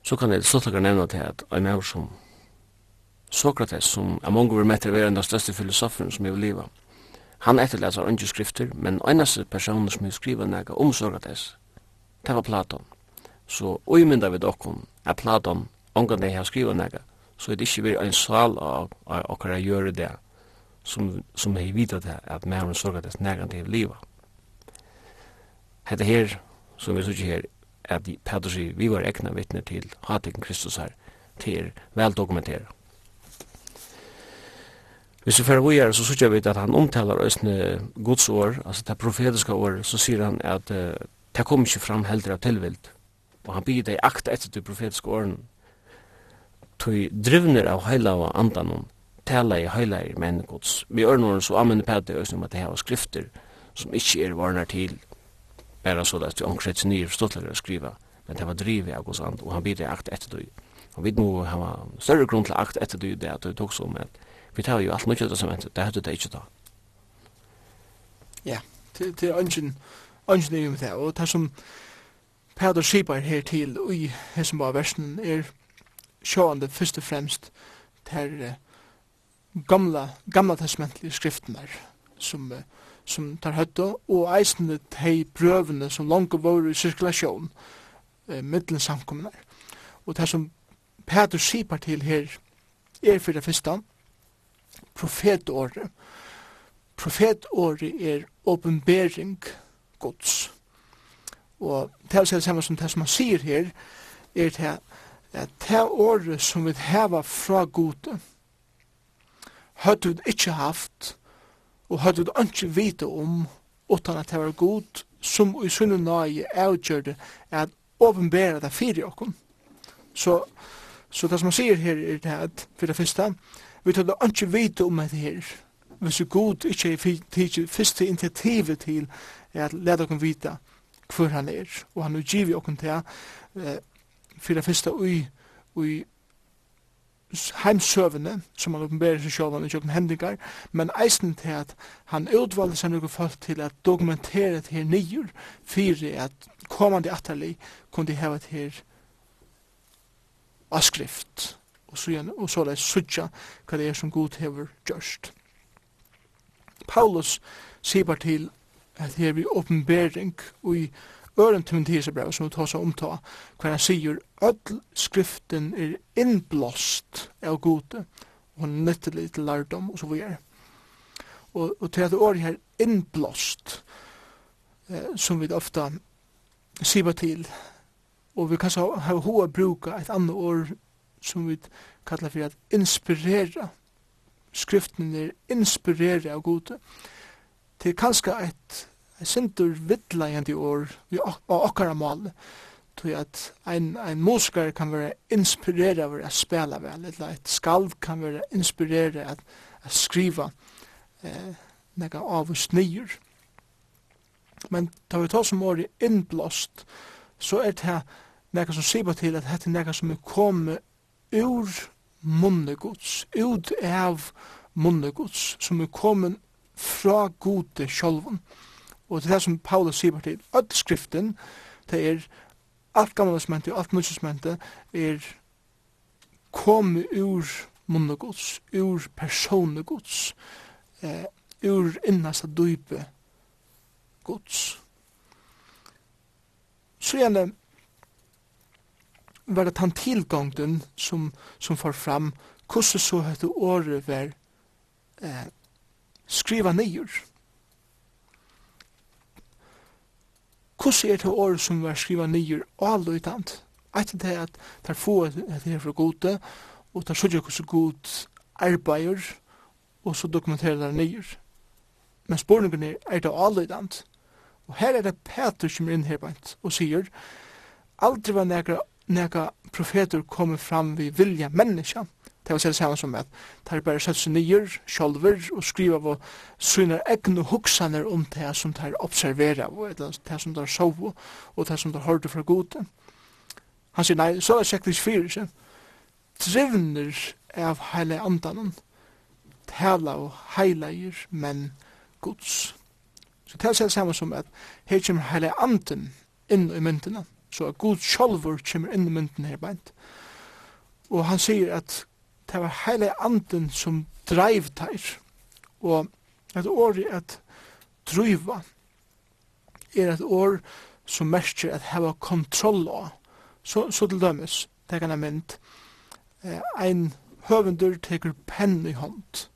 Så kan jeg slått dere nevna til at en av som Sokrates, som er mange over metter var en av største filosofen som er i livet, Han etterleser andre skrifter, men eneste personer som er skriver nega om Sokrates, det var Platon. Så uimynda vi dokken er Platon, omgang det jeg har skrivet nega, så er det ikke vi en sal av akkurat gjøre det som, som jeg vidat det, at mer om Sokrates nega til livet. Hette her, som vi sier her, at Petersi, vi var egna vittne til hatikken Kristus her, til vel dokumentera. Hvis vi fyrir vi er, så sykja vi at han omtalar òsne Guds år, altså det profetiska år, så sier han at uh, det kom ikke fram heldre av tilvild. Og han byr deg akta etter de profetiska åren. Tui drivner av heila av andan tala i heila i menn Guds. Vi ørnåren så anmenn pæti òsne om at det her var skrifter som ikkje er varnar til er så at han sett nye å skriva, men det var drivet av Guds and, og han bidde akt etter du. Og vi må ha større grunn til akt etter du, det at du tok så, men vi tar jo alt mye som hentet, det hadde det ikke da. Ja, til, til ønsken, ønsken er jo med det, og det som Peder Skipar her til, og i hessen bare versen, er sjående først og fremst til gamla, gamla testamentlige skriftene som uh, som tar høtta, og eisende tei prøvene som langt var i sirkulasjon eh, middelen samkommunar. Og det som Peter sipar til her er for det første, profetåret. Profetåret er åpenbering gods. Og det er det samme som det som han sier her, er det at det året som vi heva fra gode, høyt vi ikke haft, og hadde du ikke vite om utan at det var god som i sunne nøye avgjørte at åpenbæra det fyrir okkom. Så, så det som han sier her er det at, for det første, vi tar det ikke vite om det her, hvis god ikke er tidsi første initiativet til at leta okkom vite hvor han er, og han er givet okkom til, eh, for det første, ui, ui, heimsøvende, som han oppenberer seg sjålan i kjøkken hendingar, men eisen til at han utvalgte seg noen folk til at dokumentere det her nyer, for at kommande atterlig kunne de heve det her avskrift, og så, igjen, og så det suttja hva det er som god hever gjørst. Paulus sier bare til at her vi oppenbering og i øren Timotheusbrevet som vi tar seg omta, hver han sier öll skriften er innblåst av gode, og han nyttelig til lærdom, og så videre. Og, og til at året her innblåst, eh, som vi ofta sier til, og vi kan så ha hoa bruka et annet år som vi kallar for at inspirera. Skriften er inspirera av gode. til er kanskje et sindur vidlegende år vi okkara mål tog at ein, ein musikar kan være inspirera over å spela vel, eller et skalv kan være inspirera at, at skriva eh, nega av og snir. Men tar vi ta som året innblåst, så er det nega som sier til at dette er nega som er kommet ur munnegods, ut av munnegods, som er kommet fra gode sjolven. Og det er det som Paulus sier til all skriften, det er alt gamle smente og alt nye smente er kom ur munnegods, ur personegods, eh, ur innasta dype gods. Så gjerne var det han tilgångden som, som får fram hvordan så hette året var eh, skriva nyer. Hvordan er det året som var skriva nyer avløytant? Eit er det at der få et her fra gode, og det der sørger hvordan god arbeider, og så dokumenterer det nyer. Men spårningen er, er det avløytant? Og her er det Peter som er inn her bænt og sier, aldri var nekra, nekra profeter kommet fram vi vilja menneskja, Det var selv som at det er bare sett seg nyer, sjolver, og skriva på synar egne hoksaner om det som det er observera, og det som det er sov, og det som det er hørte fra gode. Han sier, nei, så er det sikkert ikke fyrir, sier Drivner av heile andanen, tala og heileir, men gods. Så det er selv som at her kommer heile anden inn i myndina, så at god sjolver kommer inn i myndina her beint. Og han sier at det var hele anden som dreiv teir. Og et år i et driva er et år som merker at heva kontroll av. Så, så til dømes, det kan jeg mynd, eh, ein høvendur teker penn i hånd,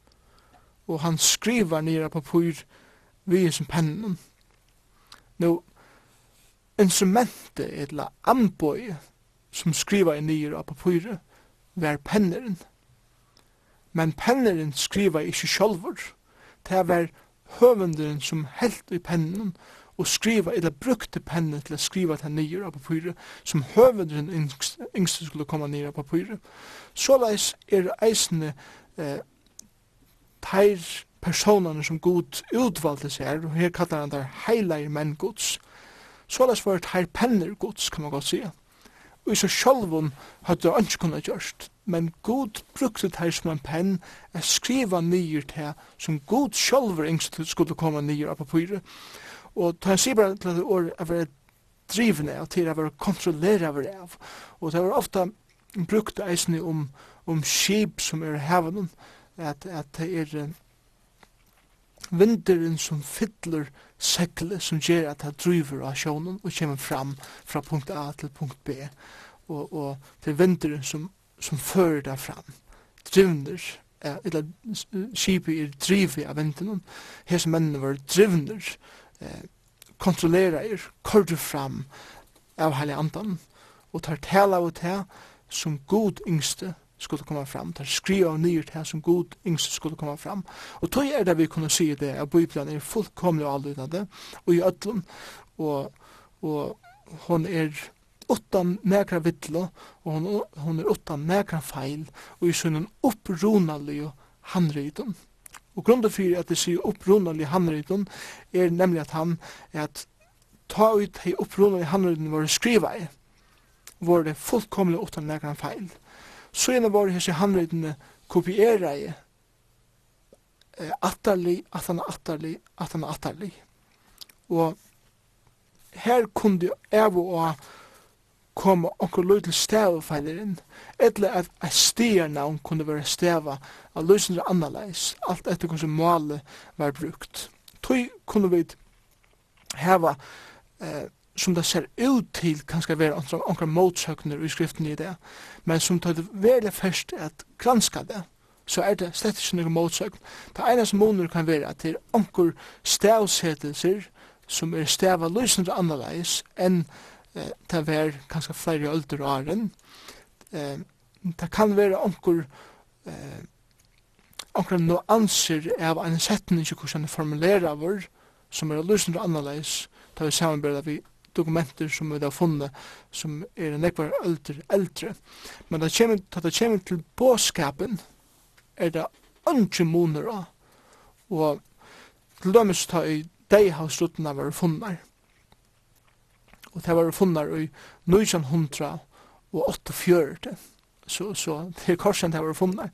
og han skriver nere på pyr vi som pennen. Nå, instrumentet, eller amboi, som skriver nere på pyr, var penneren men penneren skriva ikkje sjálfur. Det var høvenderen som helt i pennen og skriva, eller brukte pennen til å skriva til nyer av papiret, som høvenderen yngste, yngste skulle komme nyer av papiret. Såleis er eisene eh, teir personene som god utvalgte seg og her kallar han der heilige menn gods. Såleis var teir penner gods, kan man godt sige. Og i så sjálfun hadde han ikke kunnet gjørst men god brukte det som en penn at skriva nyer til som god sjolver yngst skulle komme nyer av papiret. Og ta en sier bare til det året å være drivende og til å være kontrollere av av. Og det var ofta brukt eisne om, om skip som er hevnen, at, at det er vinteren som fyller sekle som gjør at det driver av sjånen og kommer fram fra punkt A til punkt B. Og, og til vinteren som som fører det fram. Drivner, ja, eller skipet er drivet av venten, her som mennene var drivner, eh, kontrollera er, kordu fram av heilig andan, og tar tala av det som god yngste skulle komme fram, tar skriva av nyer det som god yngste skulle komme fram. Og tog er det vi kunne si det, at Bibelen er fullkomlig avlydande, og i ötlun, og, og hon er utan nekra vittlo, og hon, hon er utan nekra feil, og i sunnen opprunalige handrytum. Og grunden fyrir at det sier opprunalige handrytum er nemlig at han er at ta ut hei opprunalige handrytum var skriva i, var det fullkomlig utan nekra feil. Så gjerne det hese handrytum kopiera i, atterlig, at han er atterlig, at han er atterlig. Og her kunde jeg og koma okkur løy til stavefeilerin, eller at eit stigarnavn kunne være stava av løysindra annerleis, alt etter hvordan målet var brukt. Tøy kunne vi heva eh, som det ser ut til kanskje være anker motsøkner i skriften i det, men som tar det veldig først at granska det, så er det slett ikke noen motsøkn. Det ene som måneder kan være at det er anker stavsetelser som er stava løsende annerledes enn eh, det kanskje flere ølder åren. Eh, det kan være anker eh, no anser av en setning ikke hvordan det formulerer vår som er løsende annerledes da vi samarbeider vi dokumenter som vi har funnet som er en ekvar eldre, eldre. Men da kommer, da det kommer til båskapen er det andre moner og til dømes ta i de har sluttene vært funnet og det var funnar i 1900 og 48 så, så det er korsen det var funnar.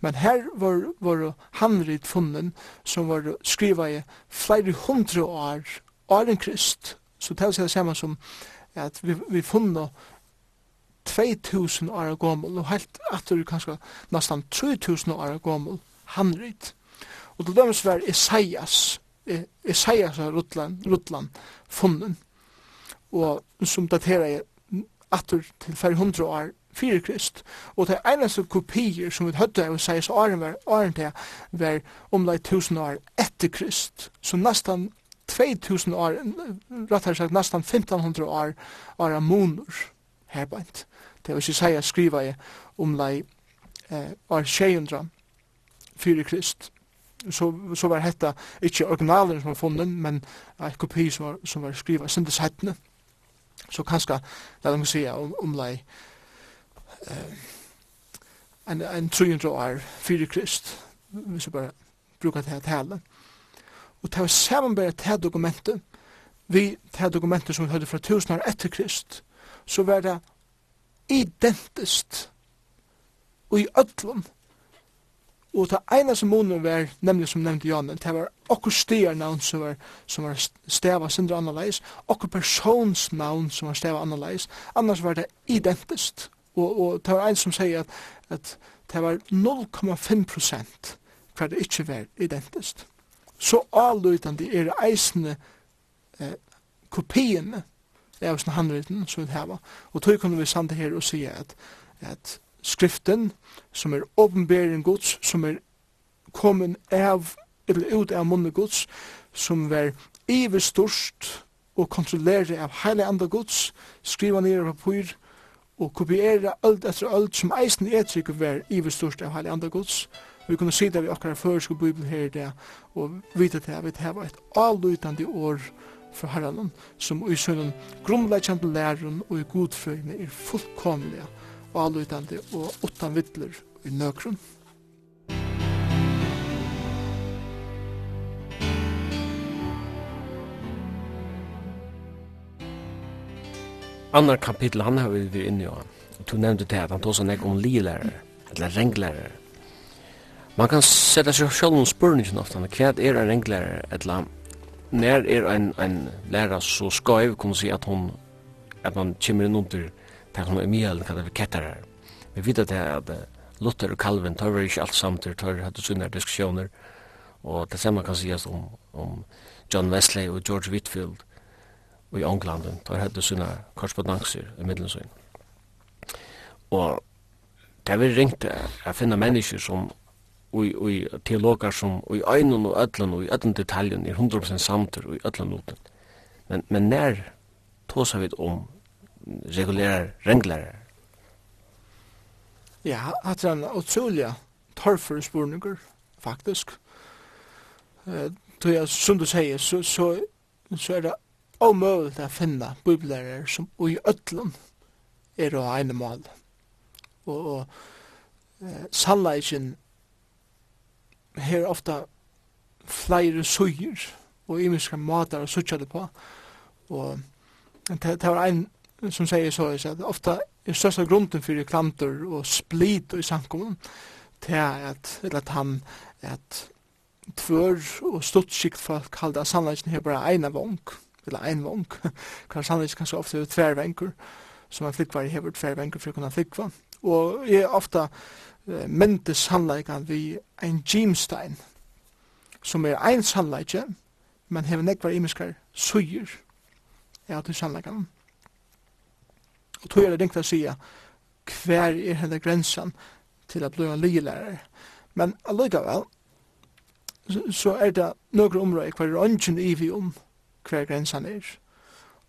Men her var, var handrit funnen som var skriva i flere hundre år åren krist. Så det er det samme som at vi, vi funnet 2000 år gammel og helt atter kanskje nesten 3000 år gammel handrit. Og til dømes var Isaias, Isaias av Rutland, Rutland funnen og som daterer atur til 500 år fyrir krist. Og det einaste kopier som vi høyde av Isaias så åren var, åren til var omlai 1000 år etter krist. Så nesten 2000 år, rett sagt slett nesten 1500 år, år av monor herbeint. Det var Isaias skriva i omlai eh, år 600 fyrir krist. Så, så var detta ikkje originalen som var funnet, men en kopi som var, som var skriva sindes hettene. Så kanskje, la dem si, om, omlai eh, en, en 300 år fyrir krist, hvis vi bare brukar det her tale. Og det var samanbæra det dokumentet, vi det dokumentet som vi høyde fra tusen år etter krist, så var det identist og i ødlund Og det ene som munnen var, nemlig som nevnte Jan, det var okkur styrnavn som var, som var stava sindra annerleis, okkur personsnavn som var stava annerleis, annars var det identist. Og, og det var en som sier at, at det var 0,5 prosent hver det ikke var identist. Så avlutande er eisne eh, kopiene av sånne handriten som vi hava. Og tog kunne vi sande her og sige at, at skriften, som er åpenbering gods, som er kommet av, eller ut av munnen gods, som er evig størst og kontrollerer av heile andre gods, skriva ned av papir, og kopiere alt etter alt som eisen etrykk var evig størst av heile andre gods. Vi kunne si det vi akkurat først og bibel her i det, og vite det vi har var et allutande år for herren, som i sønnen grunnleggjande læreren og i godføyene er fullkomlige avlutande og utan vittler i nøkron. Annar kapittel han har vi inne i, og du nevnte det at han tog sånn ikke om lilærer, eller renglærer. Man kan sætta seg sjálf om spurningin ofta, hva er en renglærer, eller nær er en, en lærer så skaiv, kan man si at hon, at man kommer inn under det som i mjølen kallet vi kettarar. Vi vet at det er at Luther og Calvin tar vi ikke alt samt, tar hadde sunne diskusjoner, og det samme kan sies om, om John Wesley og George Whitfield og i Ånglanden, tar hadde sunne korrespondanser i middelsøyn. Og det er vi ringt å finne mennesker som og og teologar som og einun og allan og allan detaljen er 100% samtur og allan utan. Men men nær tosa vit om regulära renglare. Ja, at han utrolig torfer spurningar, faktisk. Eh, tror jeg, som du sier, så, så, så er det omöjligt att finna bibelärare som i ödlun er å ha en mål. Og, og eh, sannleikken her ofta flere suger og imiske matar og sutja det på. Og det, var ein som sier så er at ofta er størsta grunden fyrir klamtur og split og i samkommun til at, eller at han at tvør og stuttskikt folk halda sannleggen her bara eina vong eller ein vong. Hver sannleggen kanskje ofte er tvervengur som en flikkvar hever tvervengur for å kunne flikkva og jeg ofta eh, mente sannleggen vi ein Jimstein som er ein sannleggen men hever nekvar imiskar suyer ja, til sannleggen Og tog er det ringt å si hver er henne grensen til at bli en lygelærere. Men allikevel, så er det noen områder hver er ønsken i vi om hver grensen er.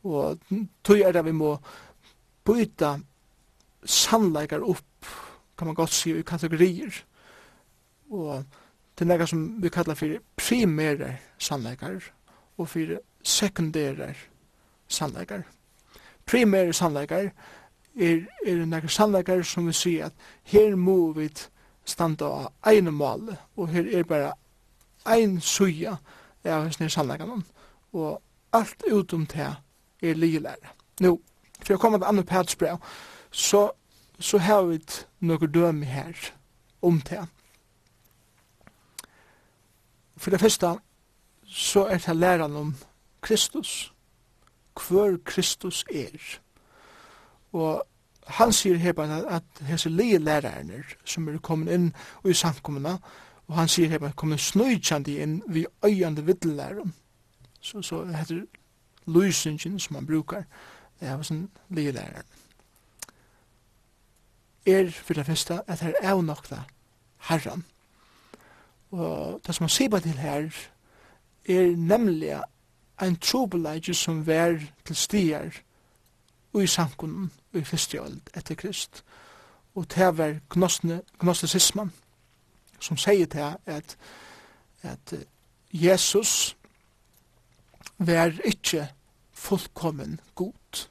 Og tog er det vi må byta sannleikar opp, kan man godt si, i kategorier. Og det er noe som vi kallar for primære sannleikar og for sekundære sannleikar primære sannleikar er, er nekar sannleikar som vi sier at her må vi standa av einu mål og her er bara ein suja av hessne sannleikar og alt utom det er ligelære. Nå, for jeg kommer til andre pætsbrev, så, så har vi noen døme her om det. For det første, så er det læren om Kristus, hver Kristus er. Og han sier her bare at hese lige lærerne som er kommet inn i samkommene, og han sier her bare kommet snøytjande inn vi øyende viddelæren. Så, så heter lysingen som han brukar, det er sånn lige lærerne. Er for det første at her er nok da herren. Og det som han sier bare til her er nemlig ein trobeleidje som vær til stier i samkunnen i fyrste etter Krist. Og det var gnostisismen som sier til at, at Jesus var ikke fullkommen god.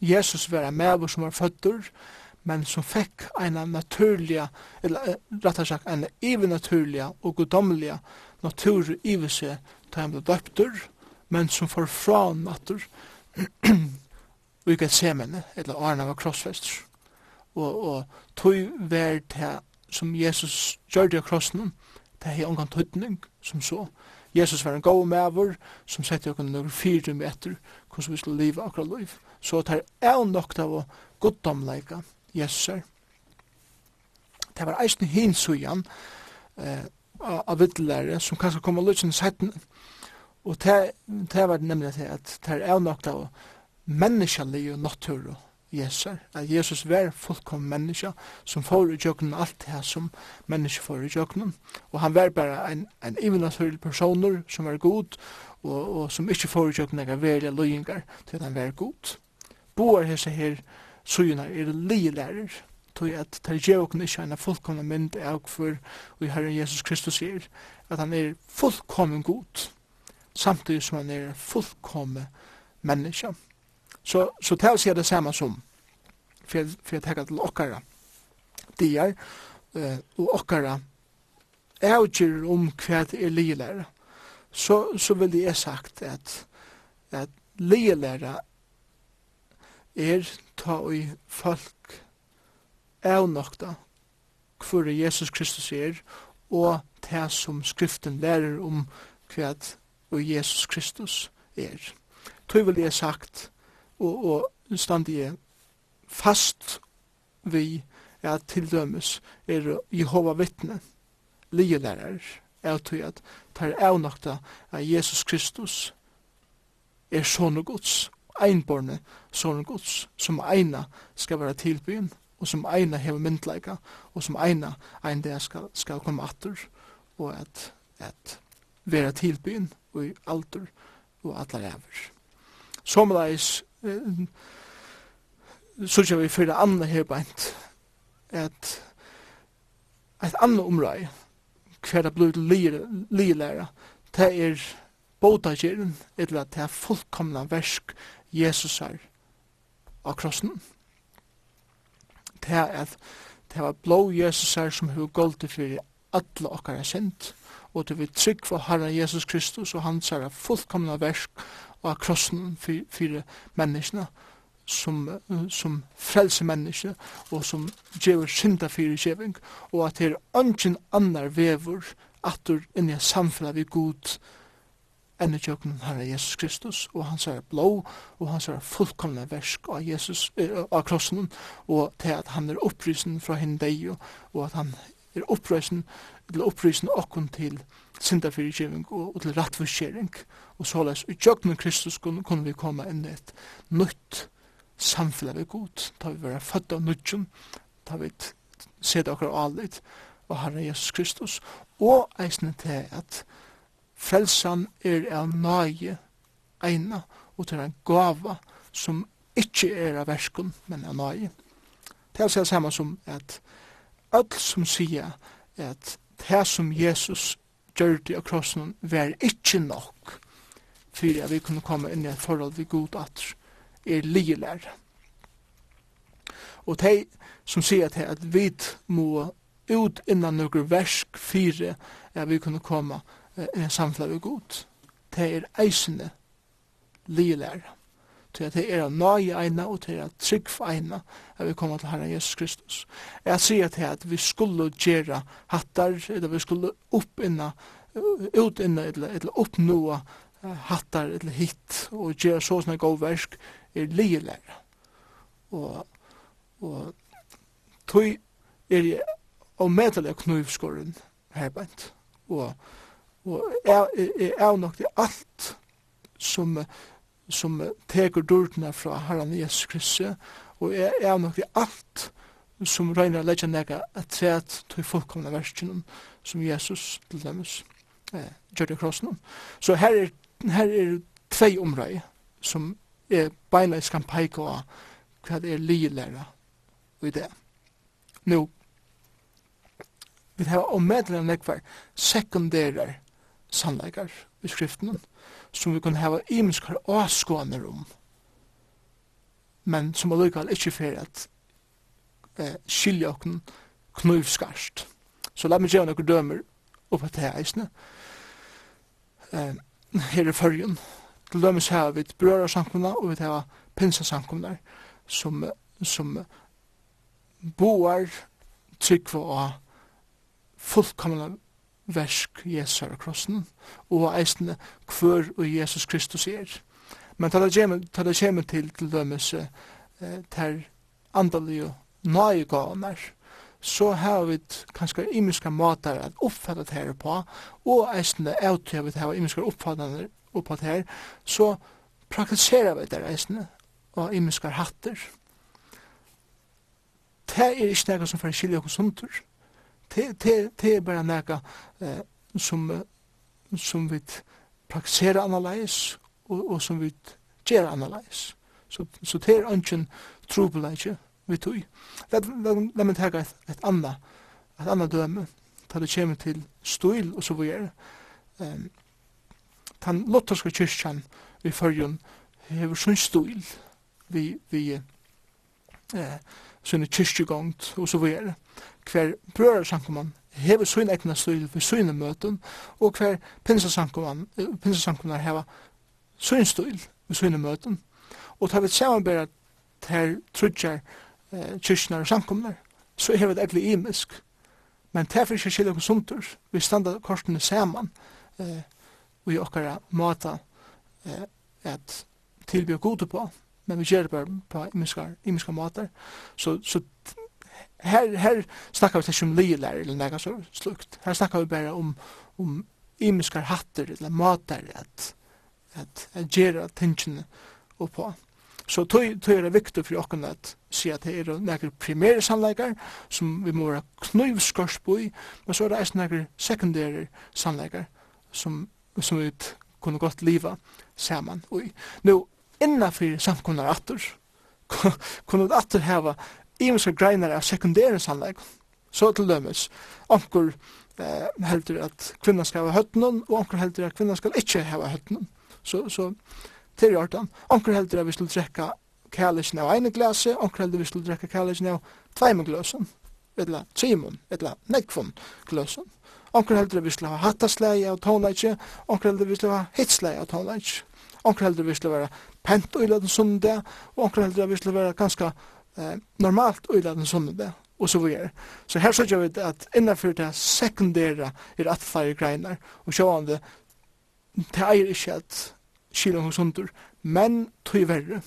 Jesus var en maver som var føtter, men som fekk eina naturliga, eller rett og slett, eina ivenaturliga og godomliga natur i seg da han ble døptur, men som får fra natter, og ikke et semene, eller Arna var krossfester. Og, og tog vær til som Jesus gjør det av krossen, det er omgang tøytning, som så. Jesus var en god maver, som sette oss noen fire meter, hvordan vi skulle leve akkurat liv. Så det er nok av å goddomleika Jesus er. Det var eisen hinsujan, eh, av vittlare som kanskje kommer lukken setten. Og det, var nemlig at det er nok av menneskelig og natur og Jesus, at Jesus var fullkom menneske som får i jøkken alt det som menneske får i jøkken og han var bare en, en ivenaturlig personer som var god og, og som ikke får i jøkken ega velja løyingar til han var god Boar hese her suyuna er lilærer tog at det gjør okken ikke en fullkomna mynd av hver vi Herren Jesus Kristus sier at han er fullkommen god, samtidig som han er fullkommen menneske. Så, så det er det samme som, for jeg, for jeg tenker til okkara, de uh, og okkara, avgjør om hva det er ligelære, så, så vil jeg sagt at, at ligelære er ta i folk avnokta hvor Jesus Kristus er, og det som skriften lærer om hva Jesus Kristus er. Tøy vil jeg sagt, og, og standi jeg fast vi til tildømes er Jehova vittne, ligelærer, er tøy at tar avnokta at Jesus Kristus er sånne gods, einborne sånne gods, som eina skal være tilbyen, og som eina hever myndleika, og som eina ein der skal, skal komme atter, og at, at vera tilbyen og i alder og atler ever. Somleis eh, kjer vi fyrir anna her beint at et anna omrøy, hver det blir lilæra det er bodagjeren eller det er fullkomna versk Jesus er av krossen det er at det var blå Jesus her som hun golde for alle okkara synd, og det vil trygg for Herren Jesus Kristus og hans her fullkomna versk og krossen for, for menneskene som, som frelse menneske og som gjør synda fyrir kjeving og at det er ønsken annar vevor at du inni samfunnet vi god enn i tjøkken herre Jesus Kristus og hans er blå og hans er fullkomne versk av Jesus eh, av krossen og til at han er opprisen fra henne deg og at han er opprisen til opprisen okken til syndafyrkjøving og, og til rattforskjering og såleis i tjokken Kristus kunne, kunne vi komme inn i et nytt samfunnet vi god da vi var født av nødgjøn da vi sett akkurat alit og herre Jesus Kristus. Og eisne til at Frelsan er av nage eina, og til en gava som ikkje er av verskun, men av nage. Det er samme som at all som sier at det som Jesus gjør det av krossen var ikkje nok for at vi kunne komme inn i et forhold vi god at er ligelær. Og de som sier til at vi må ut innan noen versk fire er vi kunne komme inn en samtale vi god. Det er eisende ligelæra. Det er å nøye eina og det er trygg for eina at vi kommer til Herren Jesus Kristus. Jeg sier til at vi skulle gjøre hattar, eller vi skulle oppinna, utinna, eller, eller oppnåa hattar eller hitt og gjøre så sånne god versk er ligelæra. Og, og tog er jeg og medelig knivskåren herbeint. bænt. Og og er, er, er nok det alt som, som tekur dørtene fra Herren Jesus Kristus, og er, er nok det alt som regner leggja nega at tret til fullkomna verskjenen som Jesus til demus eh, gjør det krossen. Så her er, her er tvei omrøy som er beina i skampeika og hva det er ligelæra i det. Nå, vi har omedelig nekvar sekundærer sannleikar i skriftene, som vi kan hava imenskar åskåner om, men som allikevel ikkje fer at eh, skilja okken knivskarst. Så la meg gjøre noen dømer opp at det eisne. Eh, her er fyrjun. til dømes her vi brøra samkomna og vi har pinsa samkomna som, som boar trykva og fullkomna versk Jesus av krossen, og eisne kvør og Jesus Kristus er. Men tala kjemen til til dømes eh, ter andalige nøye gaver, så har vi kanskje imiske måter at oppfatta det her på, og eisne avtøy vi har imiske oppfattande på det her, så praktiserer vi det eisne, og imiske hatter. Det er ikke noe som får skilje oss sunter, Det er bare nega eh, som, som vi praktiserer annerledes og, og som vi gjør annerledes. Så, så det er ønsken trobeleidje vi tog. La meg tega et, et anna, et anna døme, da det kommer til stil og så videre. Um, den lotterske kyrkjan i fyrjun hever sånn stil vi, vi eh, sånne kyrkjegongt og så videre hver brøðarsankumann hevur sin egna stil for sína møten, og hver pinsasankumann pinsasankumannar hava sin stil for sína møten. og ta vi samanbæra ter trutjar eh, kyrknar og sankumnar så hevur det egentlig imisk men det er ikke skilja sundur. Vi standa korsene saman eh, og i okkara mata eh, at tilbyr gode på men vi gjør det bare på imiskar, imiskar mater så, så her, her snakkar vi ikke om ligelærer eller nega så slukt. Her snakkar vi bare om, om imiskar hatter eller matar at, at, at gera tingene oppå. Så tøy, tøy er det viktig for okken at si at det er nekker primære sannleikar som vi må være knivskors på i, men så er det eisen nekker sekundære sannleikar som, som vi kunne godt liva saman. Og, nå, innanfyr samkunnar attur, kunne vi heva hava imenska greinar av sekundære sannleik. Så til dømes, onkur eh, heldur at kvinna skal hava høttnum, og onkur heldur at kvinna skal ikkje hava høttnum. Så, så til hjartan, onkur heldur at vi skulle drekka kælisjen av einu glase, onkur heldur at vi skulle drekka kælisjen av tveimu gløsum, etla tjimun, etla nekvun gløsum. Onkur heldur at vi skulle hava hattasleie av tónleikje, onkur heldur at vi skulle hava hitsleie av tónleikje. Onkur heldur at vi skulle vera pent og i løten og onkur heldur at vi skulle vera ganska eh, normalt øyladen det, og så videre. Så her sørger vi at innenfor det sekundære er at flere greinar, og sjående, det eier ikke at kilen hos hundur, men tog verre,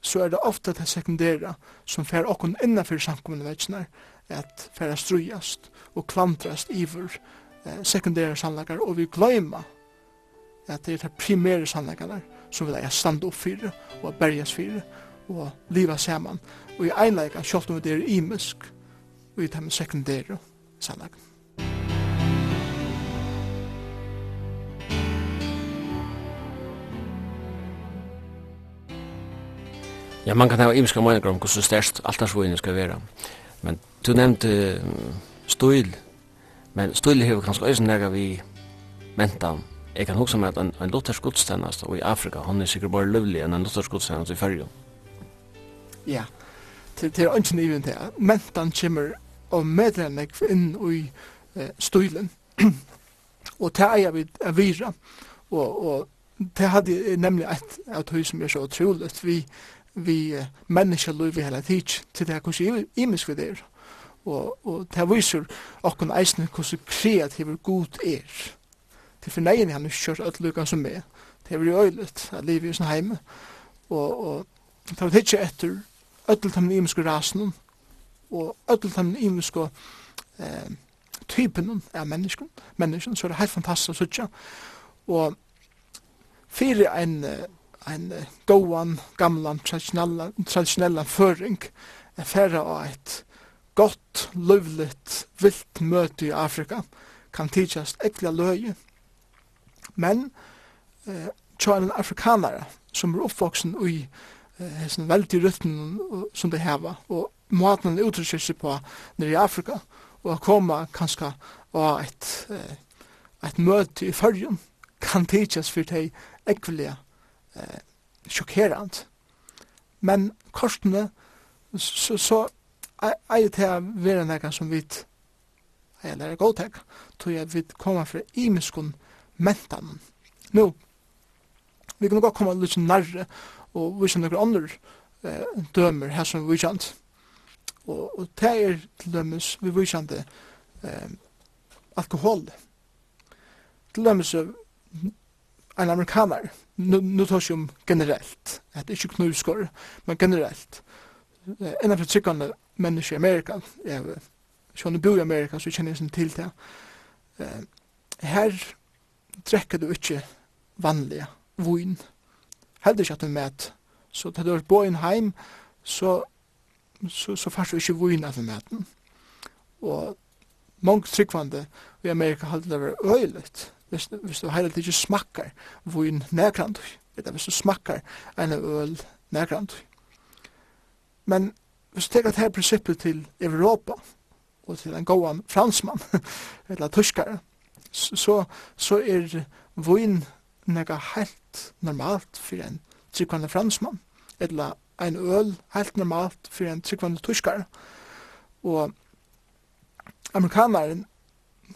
så er det ofte det sekundære som fer okkon innenfor samkommende vetsnar, at fer strujast og klantrast iver eh, sekundære sannleikar, og vi gløyma at det er det primære sannleikar som vi eia standa opp fyrir og berjas fyrir, og liva saman og i einleika sjálft om det er imisk og i dem sekundære sannlagen. Ja, man kan ha imiska meningar om hvordan størst altarsvågene skal være. Men du nevnte stil, men stil hever kanskje også nega vi mentan. Jeg kan huske meg at en, en luthersk gudstjenest i Afrika, han er sikkert bare løvlig enn en luthersk gudstjenest i Færgjum ja, til, til ønsken niven til, mentan kommer og medlerne inn i eh, stuilen, og til eier vi er vira, og, og det hadde nemlig et av tog som er så utrolig, vi, vi eh, mennesker vi hele tid, til det er hvordan imisk vi der, og, og det viser okken eisne hvordan kreativ god er, til for negin han er kjørt alt lukkan som er, det er jo øylet at livet er sånn heime, og, og det var ikke etter öll tæmmen imensko rasen og öll tæmmen imensko eh, typen av mennesken, mennesken, så er det helt fantastisk å sutja. Og fyrir ein, ein góan, gamlan, traditionella, traditionella føring, er færre av eit gott, løvligt, vilt møte i Afrika, kan tidsast ekla løye. Men eh, tja en afrikanare som er oppvoksen i hessen veldig rytmen som det heva, og måten han uttrykker seg på nere i Afrika, og koma komme kanskje av et, et møte i fyrjun, kan tidsjes for deg ekvelige eh, sjokkerant. Men korsene, så, så er det til å være noe som vi er lærer godt hekk, tror jeg vi kommer fra imiskun mentan. Nå, vi kan godt komme litt nærre, og vi kjenner noen andre eh, dømer her som vi kjent. Og, og det er til dømes vi vi kjente eh, alkohol. Til dømes en amerikaner, nu tar vi om generelt, det er ikke knuskår, men generelt. En av tryggande mennesker i Amerika, jeg er sånn bo i Amerika, så kjenner jeg til det. Her drekker du ikke vanlige vun, heldur ikke at hun met. Så da du er bo inn heim, så, så, så fars du ikke vun at hun. Og mange tryggvande i Amerika heldur det var øyligt. Hvis, hvis du heilig ikke smakkar vun nærkrand, eller hvis du smakkar en øl nærkrand. Men hvis du teker her prinsippet til Europa, og til en gåan fransmann, eller tyskare, så, så er vun nega helt normalt fyrir en tryggvande fransmann, eller ein øl helt normalt fyrir en tryggvande tyskar. Og amerikanaren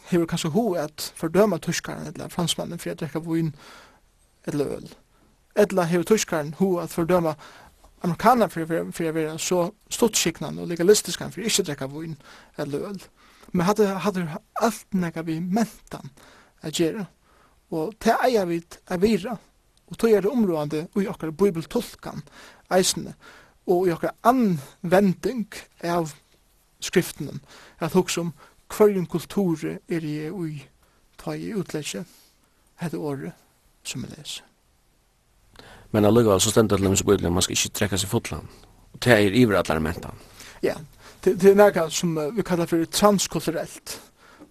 hefur kanskje ho at fordøma tyskaren eller fransmannen fyrir at drekka vun eller øl. Eller hefur tyskaren ho at fordøma amerikanar fyrir, fyrir at vera så stortskiknan og legalistiskan fyrir ikkje drekka vun eller øl. Men hadde, hadde alt nega vi mentan a gjerra Og det eier vi er vira, og tog er det områdende i okkar bibeltolkan eisene, og i okkar anvending av skriften. at hos som hverjum kultur er i ui ta i utleggje hette året som er leser. Men alluga så stendet til dem så man skal ikke trekka seg fotland. Og det er iver atler mentan. Ja, det, det er nekka som vi kallar for transkulturelt,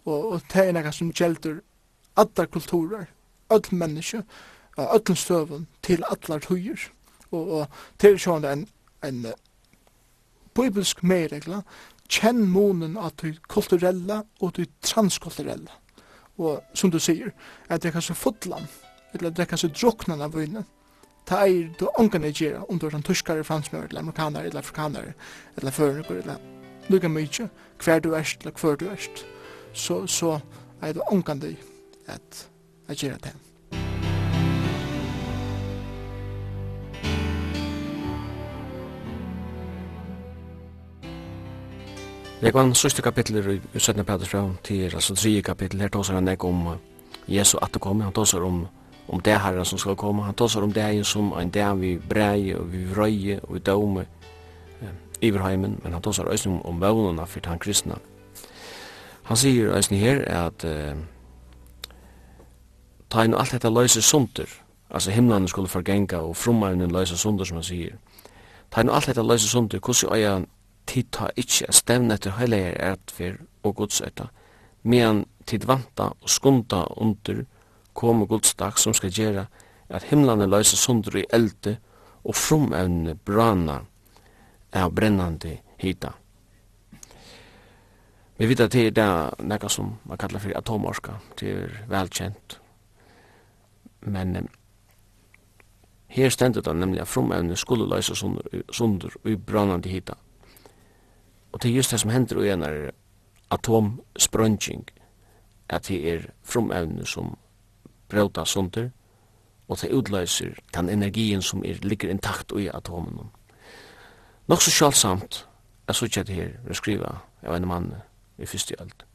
og, og det er nekka som gjeldur alla kulturer, öll menneske, öll støven til allar tøyer. Og, og til sjående en, en uh, bibelsk meiregla, kjenn månen at du kulturella og du transkulturella. Og som du sier, at det er kanskje fotland, eller det er kanskje druknen av vinen, ta eir du ongan ei gjerra, om du er en tyskare, fransmør, eller amerikaner, eller afrikaner, eller førnukur, eller lukka mykje, hver du erst, eller hver du erst, så, så er du ångan ei at, at gjøre det. Jeg var en sørste kapittel i 17. Peters fra til altså 3. kapittel. Her tåser han ikke om Jesu at det kommer. Han tåser om, om det herren som skal komme. Han tåser om det som en dag vi brei og vi røye og vi døme iverheimen, men han tåsar eisen om vøvnene for han kristna. Han sier også her at uh, ta inn alt dette løse sunter, altså himlene skulle forgenga og frummainen løse sunter, som han sier. Ta inn alt dette løse sunter, hvordan øya tid ta ikkje a stevne etter heilegjer ertfer og godsøyta, medan tid vanta og skunda under kom og godsdag som skal gjera at himlene løse sunter i elde og frummainen brana er brennande hita. Vi vet at det er det nekka som man kallar for atomorska, det er velkjent men her stendur det nemlig at frumevne skulle løysa sundur i brannande hita. Og det er just det som hender i en er atomsprønging, at det er frumevne som brøyta sundur, og det utløyser den energien som er, ligger intakt i atomen. Nok så sjalsamt, jeg så ikke det her, jeg skriver av en mann i første alt.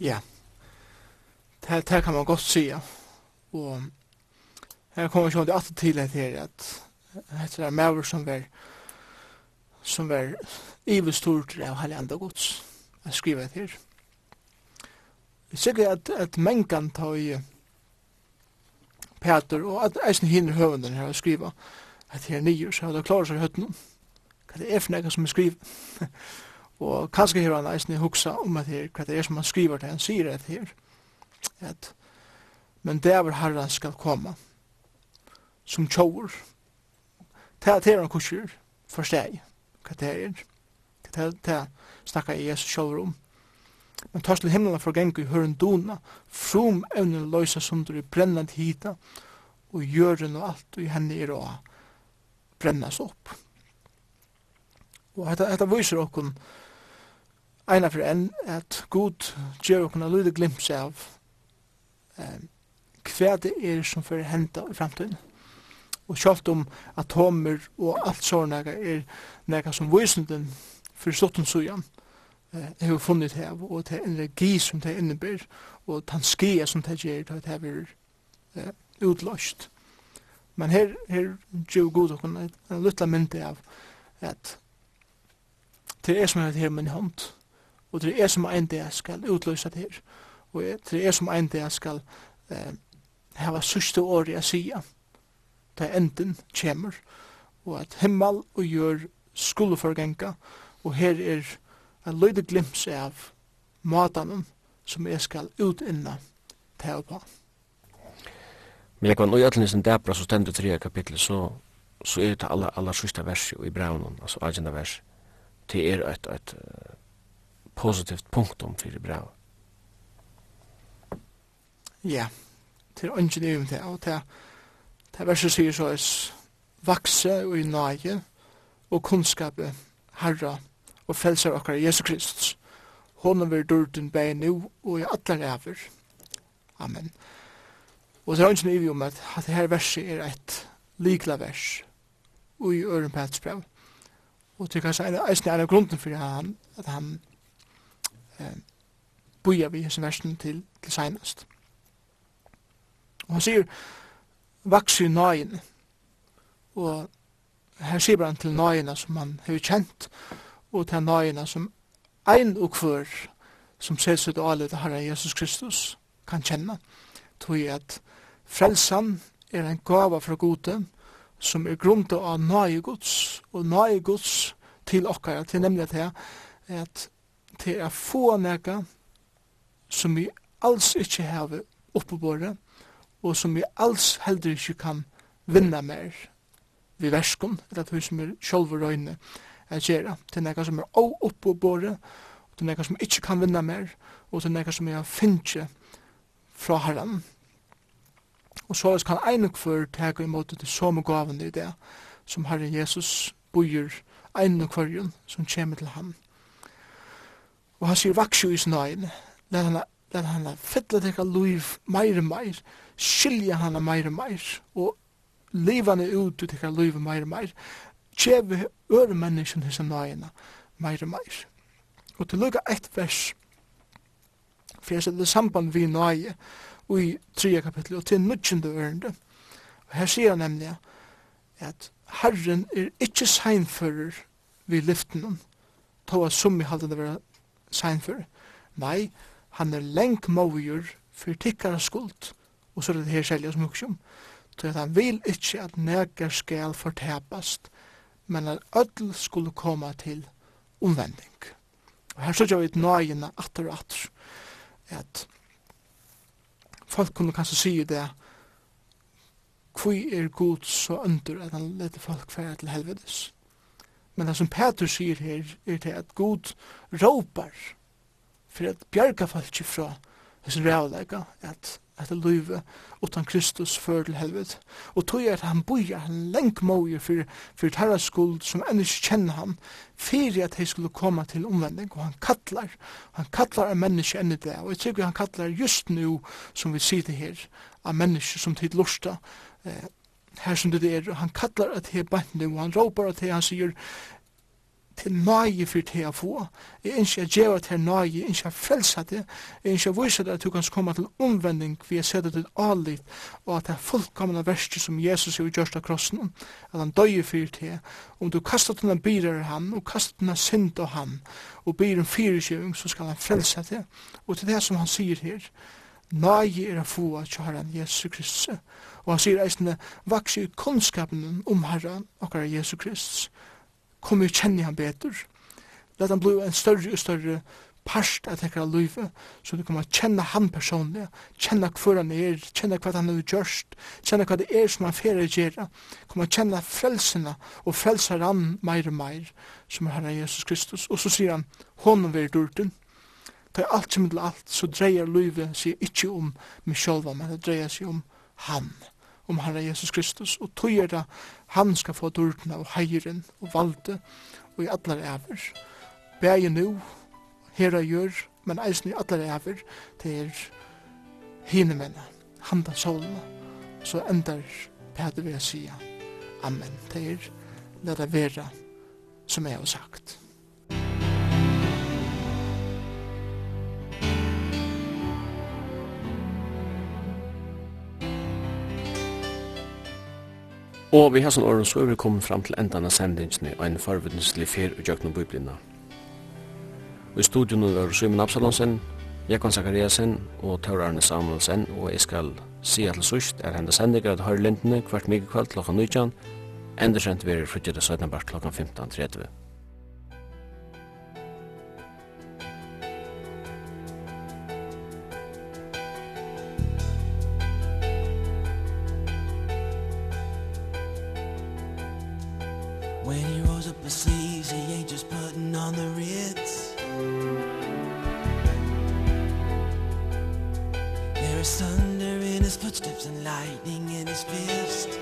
Ja, yeah det det kan man gott säga. Och här kommer jag inte alltid till det här att det här mäver som er som er ivestort av Hallanda gods. Jag skriver det her. Jag sikker att, att man kan ta i Peter och att eisen hinner hövenden här och skriva att det är nio så har det klarat sig hötten. Hva det är för något som er skriver. och kanskje her han eisen huxa om att det hva det är som han skriver det han säger det här at men det er herren skal komme som tjover. Det er han kurser, forsteg, hva det er. Det er snakka i Jesus tjover om. Men tørs til himmelen for gengu i høren dona, frum evnen løysa som du i brennland hita, og jøren og alt i henne er å brennas opp. Og dette, dette viser okkon eina for enn at god gjør okkon a lydig glimps av eh, hva det er som får henta i framtiden. Og selv om atomer og alt sånne er noe som visenden for slutten sujan, eh, har funnet her, og det er energi som det innebærer, og den tanskia som det gjør, det har er eh, utløst. Men her, her gjør god og en, en lytla myndi av at det er som er her min hånd, og det er som en det skal utløse det her og det er som ein det skal eh, hava sørste år jeg sier, da enden kjemur, og at himmel og gjør skulle forgenka, og her er en løyde glimps av matanen som jeg skal utinna til på. Men jeg kan nå gjøre til dæbra, så stendur tre kapitlet, så, så er det aller, aller sørste vers i braunen, altså agenda vers, det er et, et, et positivt punktum fyrir braunen Ja, til ønsken i om det, og til det verset sier så er vakse og i nage og kunnskapet Herra og frelser okkar Jesu Kristus. Honom vil durden bæg nu og i allar æver. Amen. Og det er ønsken i om at, at det her verset er et likla vers og i ørenpætsbrev. Og det er kanskje en, en av grunden for han, at han eh, boja vi hans versen til, til seinast. Og han sier, vaks i nøyen. Og her sier han til nøyene som han har kjent, og til nøyene som ein og kvør som ser seg til alle det Herre Jesus Kristus kan kjenne. Tog at frelsan er en gava fra gode som er grunda av nøye gods og nøye gods til okkara, til nemlig til at til å få nega som vi alls ikke har oppebåret og som vi alls heller ikke kan vinna mer vi verskon, eller at vi som er sjolver røyne er gjerra, til nekka som er å oppo båre, og til nekka som ikke kan vinna mer, og til nekka som er finnje fra herran. Og så kan ein og kvar teka imot til som gaven i det, som Herre Jesus bor ein og kvarjun som kjem til ham. Og han sier vaksju i snøyen, let han, let han fylla teka luiv meir meir, meir skilja hana meir og meir, og livane ut ut ikkar livet meir og meir, tjeve øre menneskjen hins nøyina meir og meir. Og til lukka eitt vers, for jeg det samband vi nøye, og i 3. kapittel, og til nudgjende ørende, og her sier han nemlig at Herren er ikkje seinfører vi lyften, tog at summi halde det vera seinfører. Nei, han er lengt maugjur for tikkara skuld, og så er det her selja som hukk om. Så han vil ikkje at neger skal fortepast, men at ödel skulle koma til omvending. Og her så gjør vi et nøyene atter og atter, at folk kunne kanskje si det, kvi er god så under at han leder folk fære til helvedes. Men det som Peter sier her, er det at god råpar for at bjerga folk fra hos rævlega, at etter løyve utan Kristus før til helvet. Og tog at han boja lengt møyer for, for tarra skuld som enn ikke kjenner han, fyrir at hei skulle komme til omvending, og han kallar, han kallar av menneske enn i det, og jeg tror han kallar just nu, som vi sier det her, av menneske som tid lusta, eh, her som det er, han kallar at hei bant nu, han råpar at hei, han sier, til nøye for det jeg får. Jeg ønsker at gjøre til nøye, jeg ønsker at frelse det, jeg ønsker at vise det at du kan komme til omvending for jeg ser det til allit, og at det er fullkomne verste som Jesus har gjort av krossen, at han døye for det, om du kastar denne en han, og kastar denne synd av han, og byr en fyrirgjøring, så skal han frelse det, og til det som han sier her, Nøye er å få av kjæren Jesus Kristus. Og han sier eisende, vaks i kunnskapen om Herren, okkar Jesus Kristus kommer vi kjenne han bedre. Let han bli en større og større parst av tekkara løyve, så du kommer kjenne han personlig, kjenne hva han er, kjenne hva han har gjørst, kjenne hva det er som han fyrir gjerra, kommer kjenne frelsene og frelser han meir og meir, som er Herre Jesus Kristus. Og så sier han, hånden vil durten, ta alt som til alt, så dreier løyve seg ikke om meg sjolva, men det dreier seg om han om Herre Jesus Kristus, og tog er det han skal få dørten av heiren og valde og i allar æver. Bæg nu, herra gjør, men eisen i allar æver, det er hine menne, handa solene, så endar Peter ved å si, Amen, det er, det være vera som jeg har sagt. Og vi har sånn åren så er vi kommet fram til enda av sendingsene og en forvittneslig fer og gjøkken og biblina. Og i studion er Simon Absalonsen, Jekon Zakariasen og Taur Arne Samuelsen, og jeg skal si at det sørst er henda sendinger at høyre lindene hvert mye kveld klokka 19, endersent vi er fruttet og 17 klokka 15.30. the sleeves He ain't just putting on the Ritz. There is thunder in his footsteps And lightning in his fist.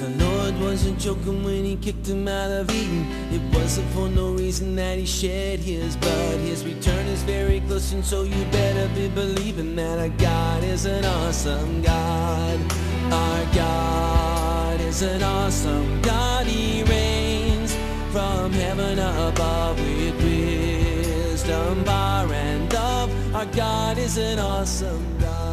The Lord wasn't joking when he kicked him out of Eden. It wasn't for no reason that he shed his blood. His return is very close and so you better be believing That our God is an awesome God. Our God is an awesome God. He reigns from heaven above With wisdom, bar and dove Our God is an awesome God.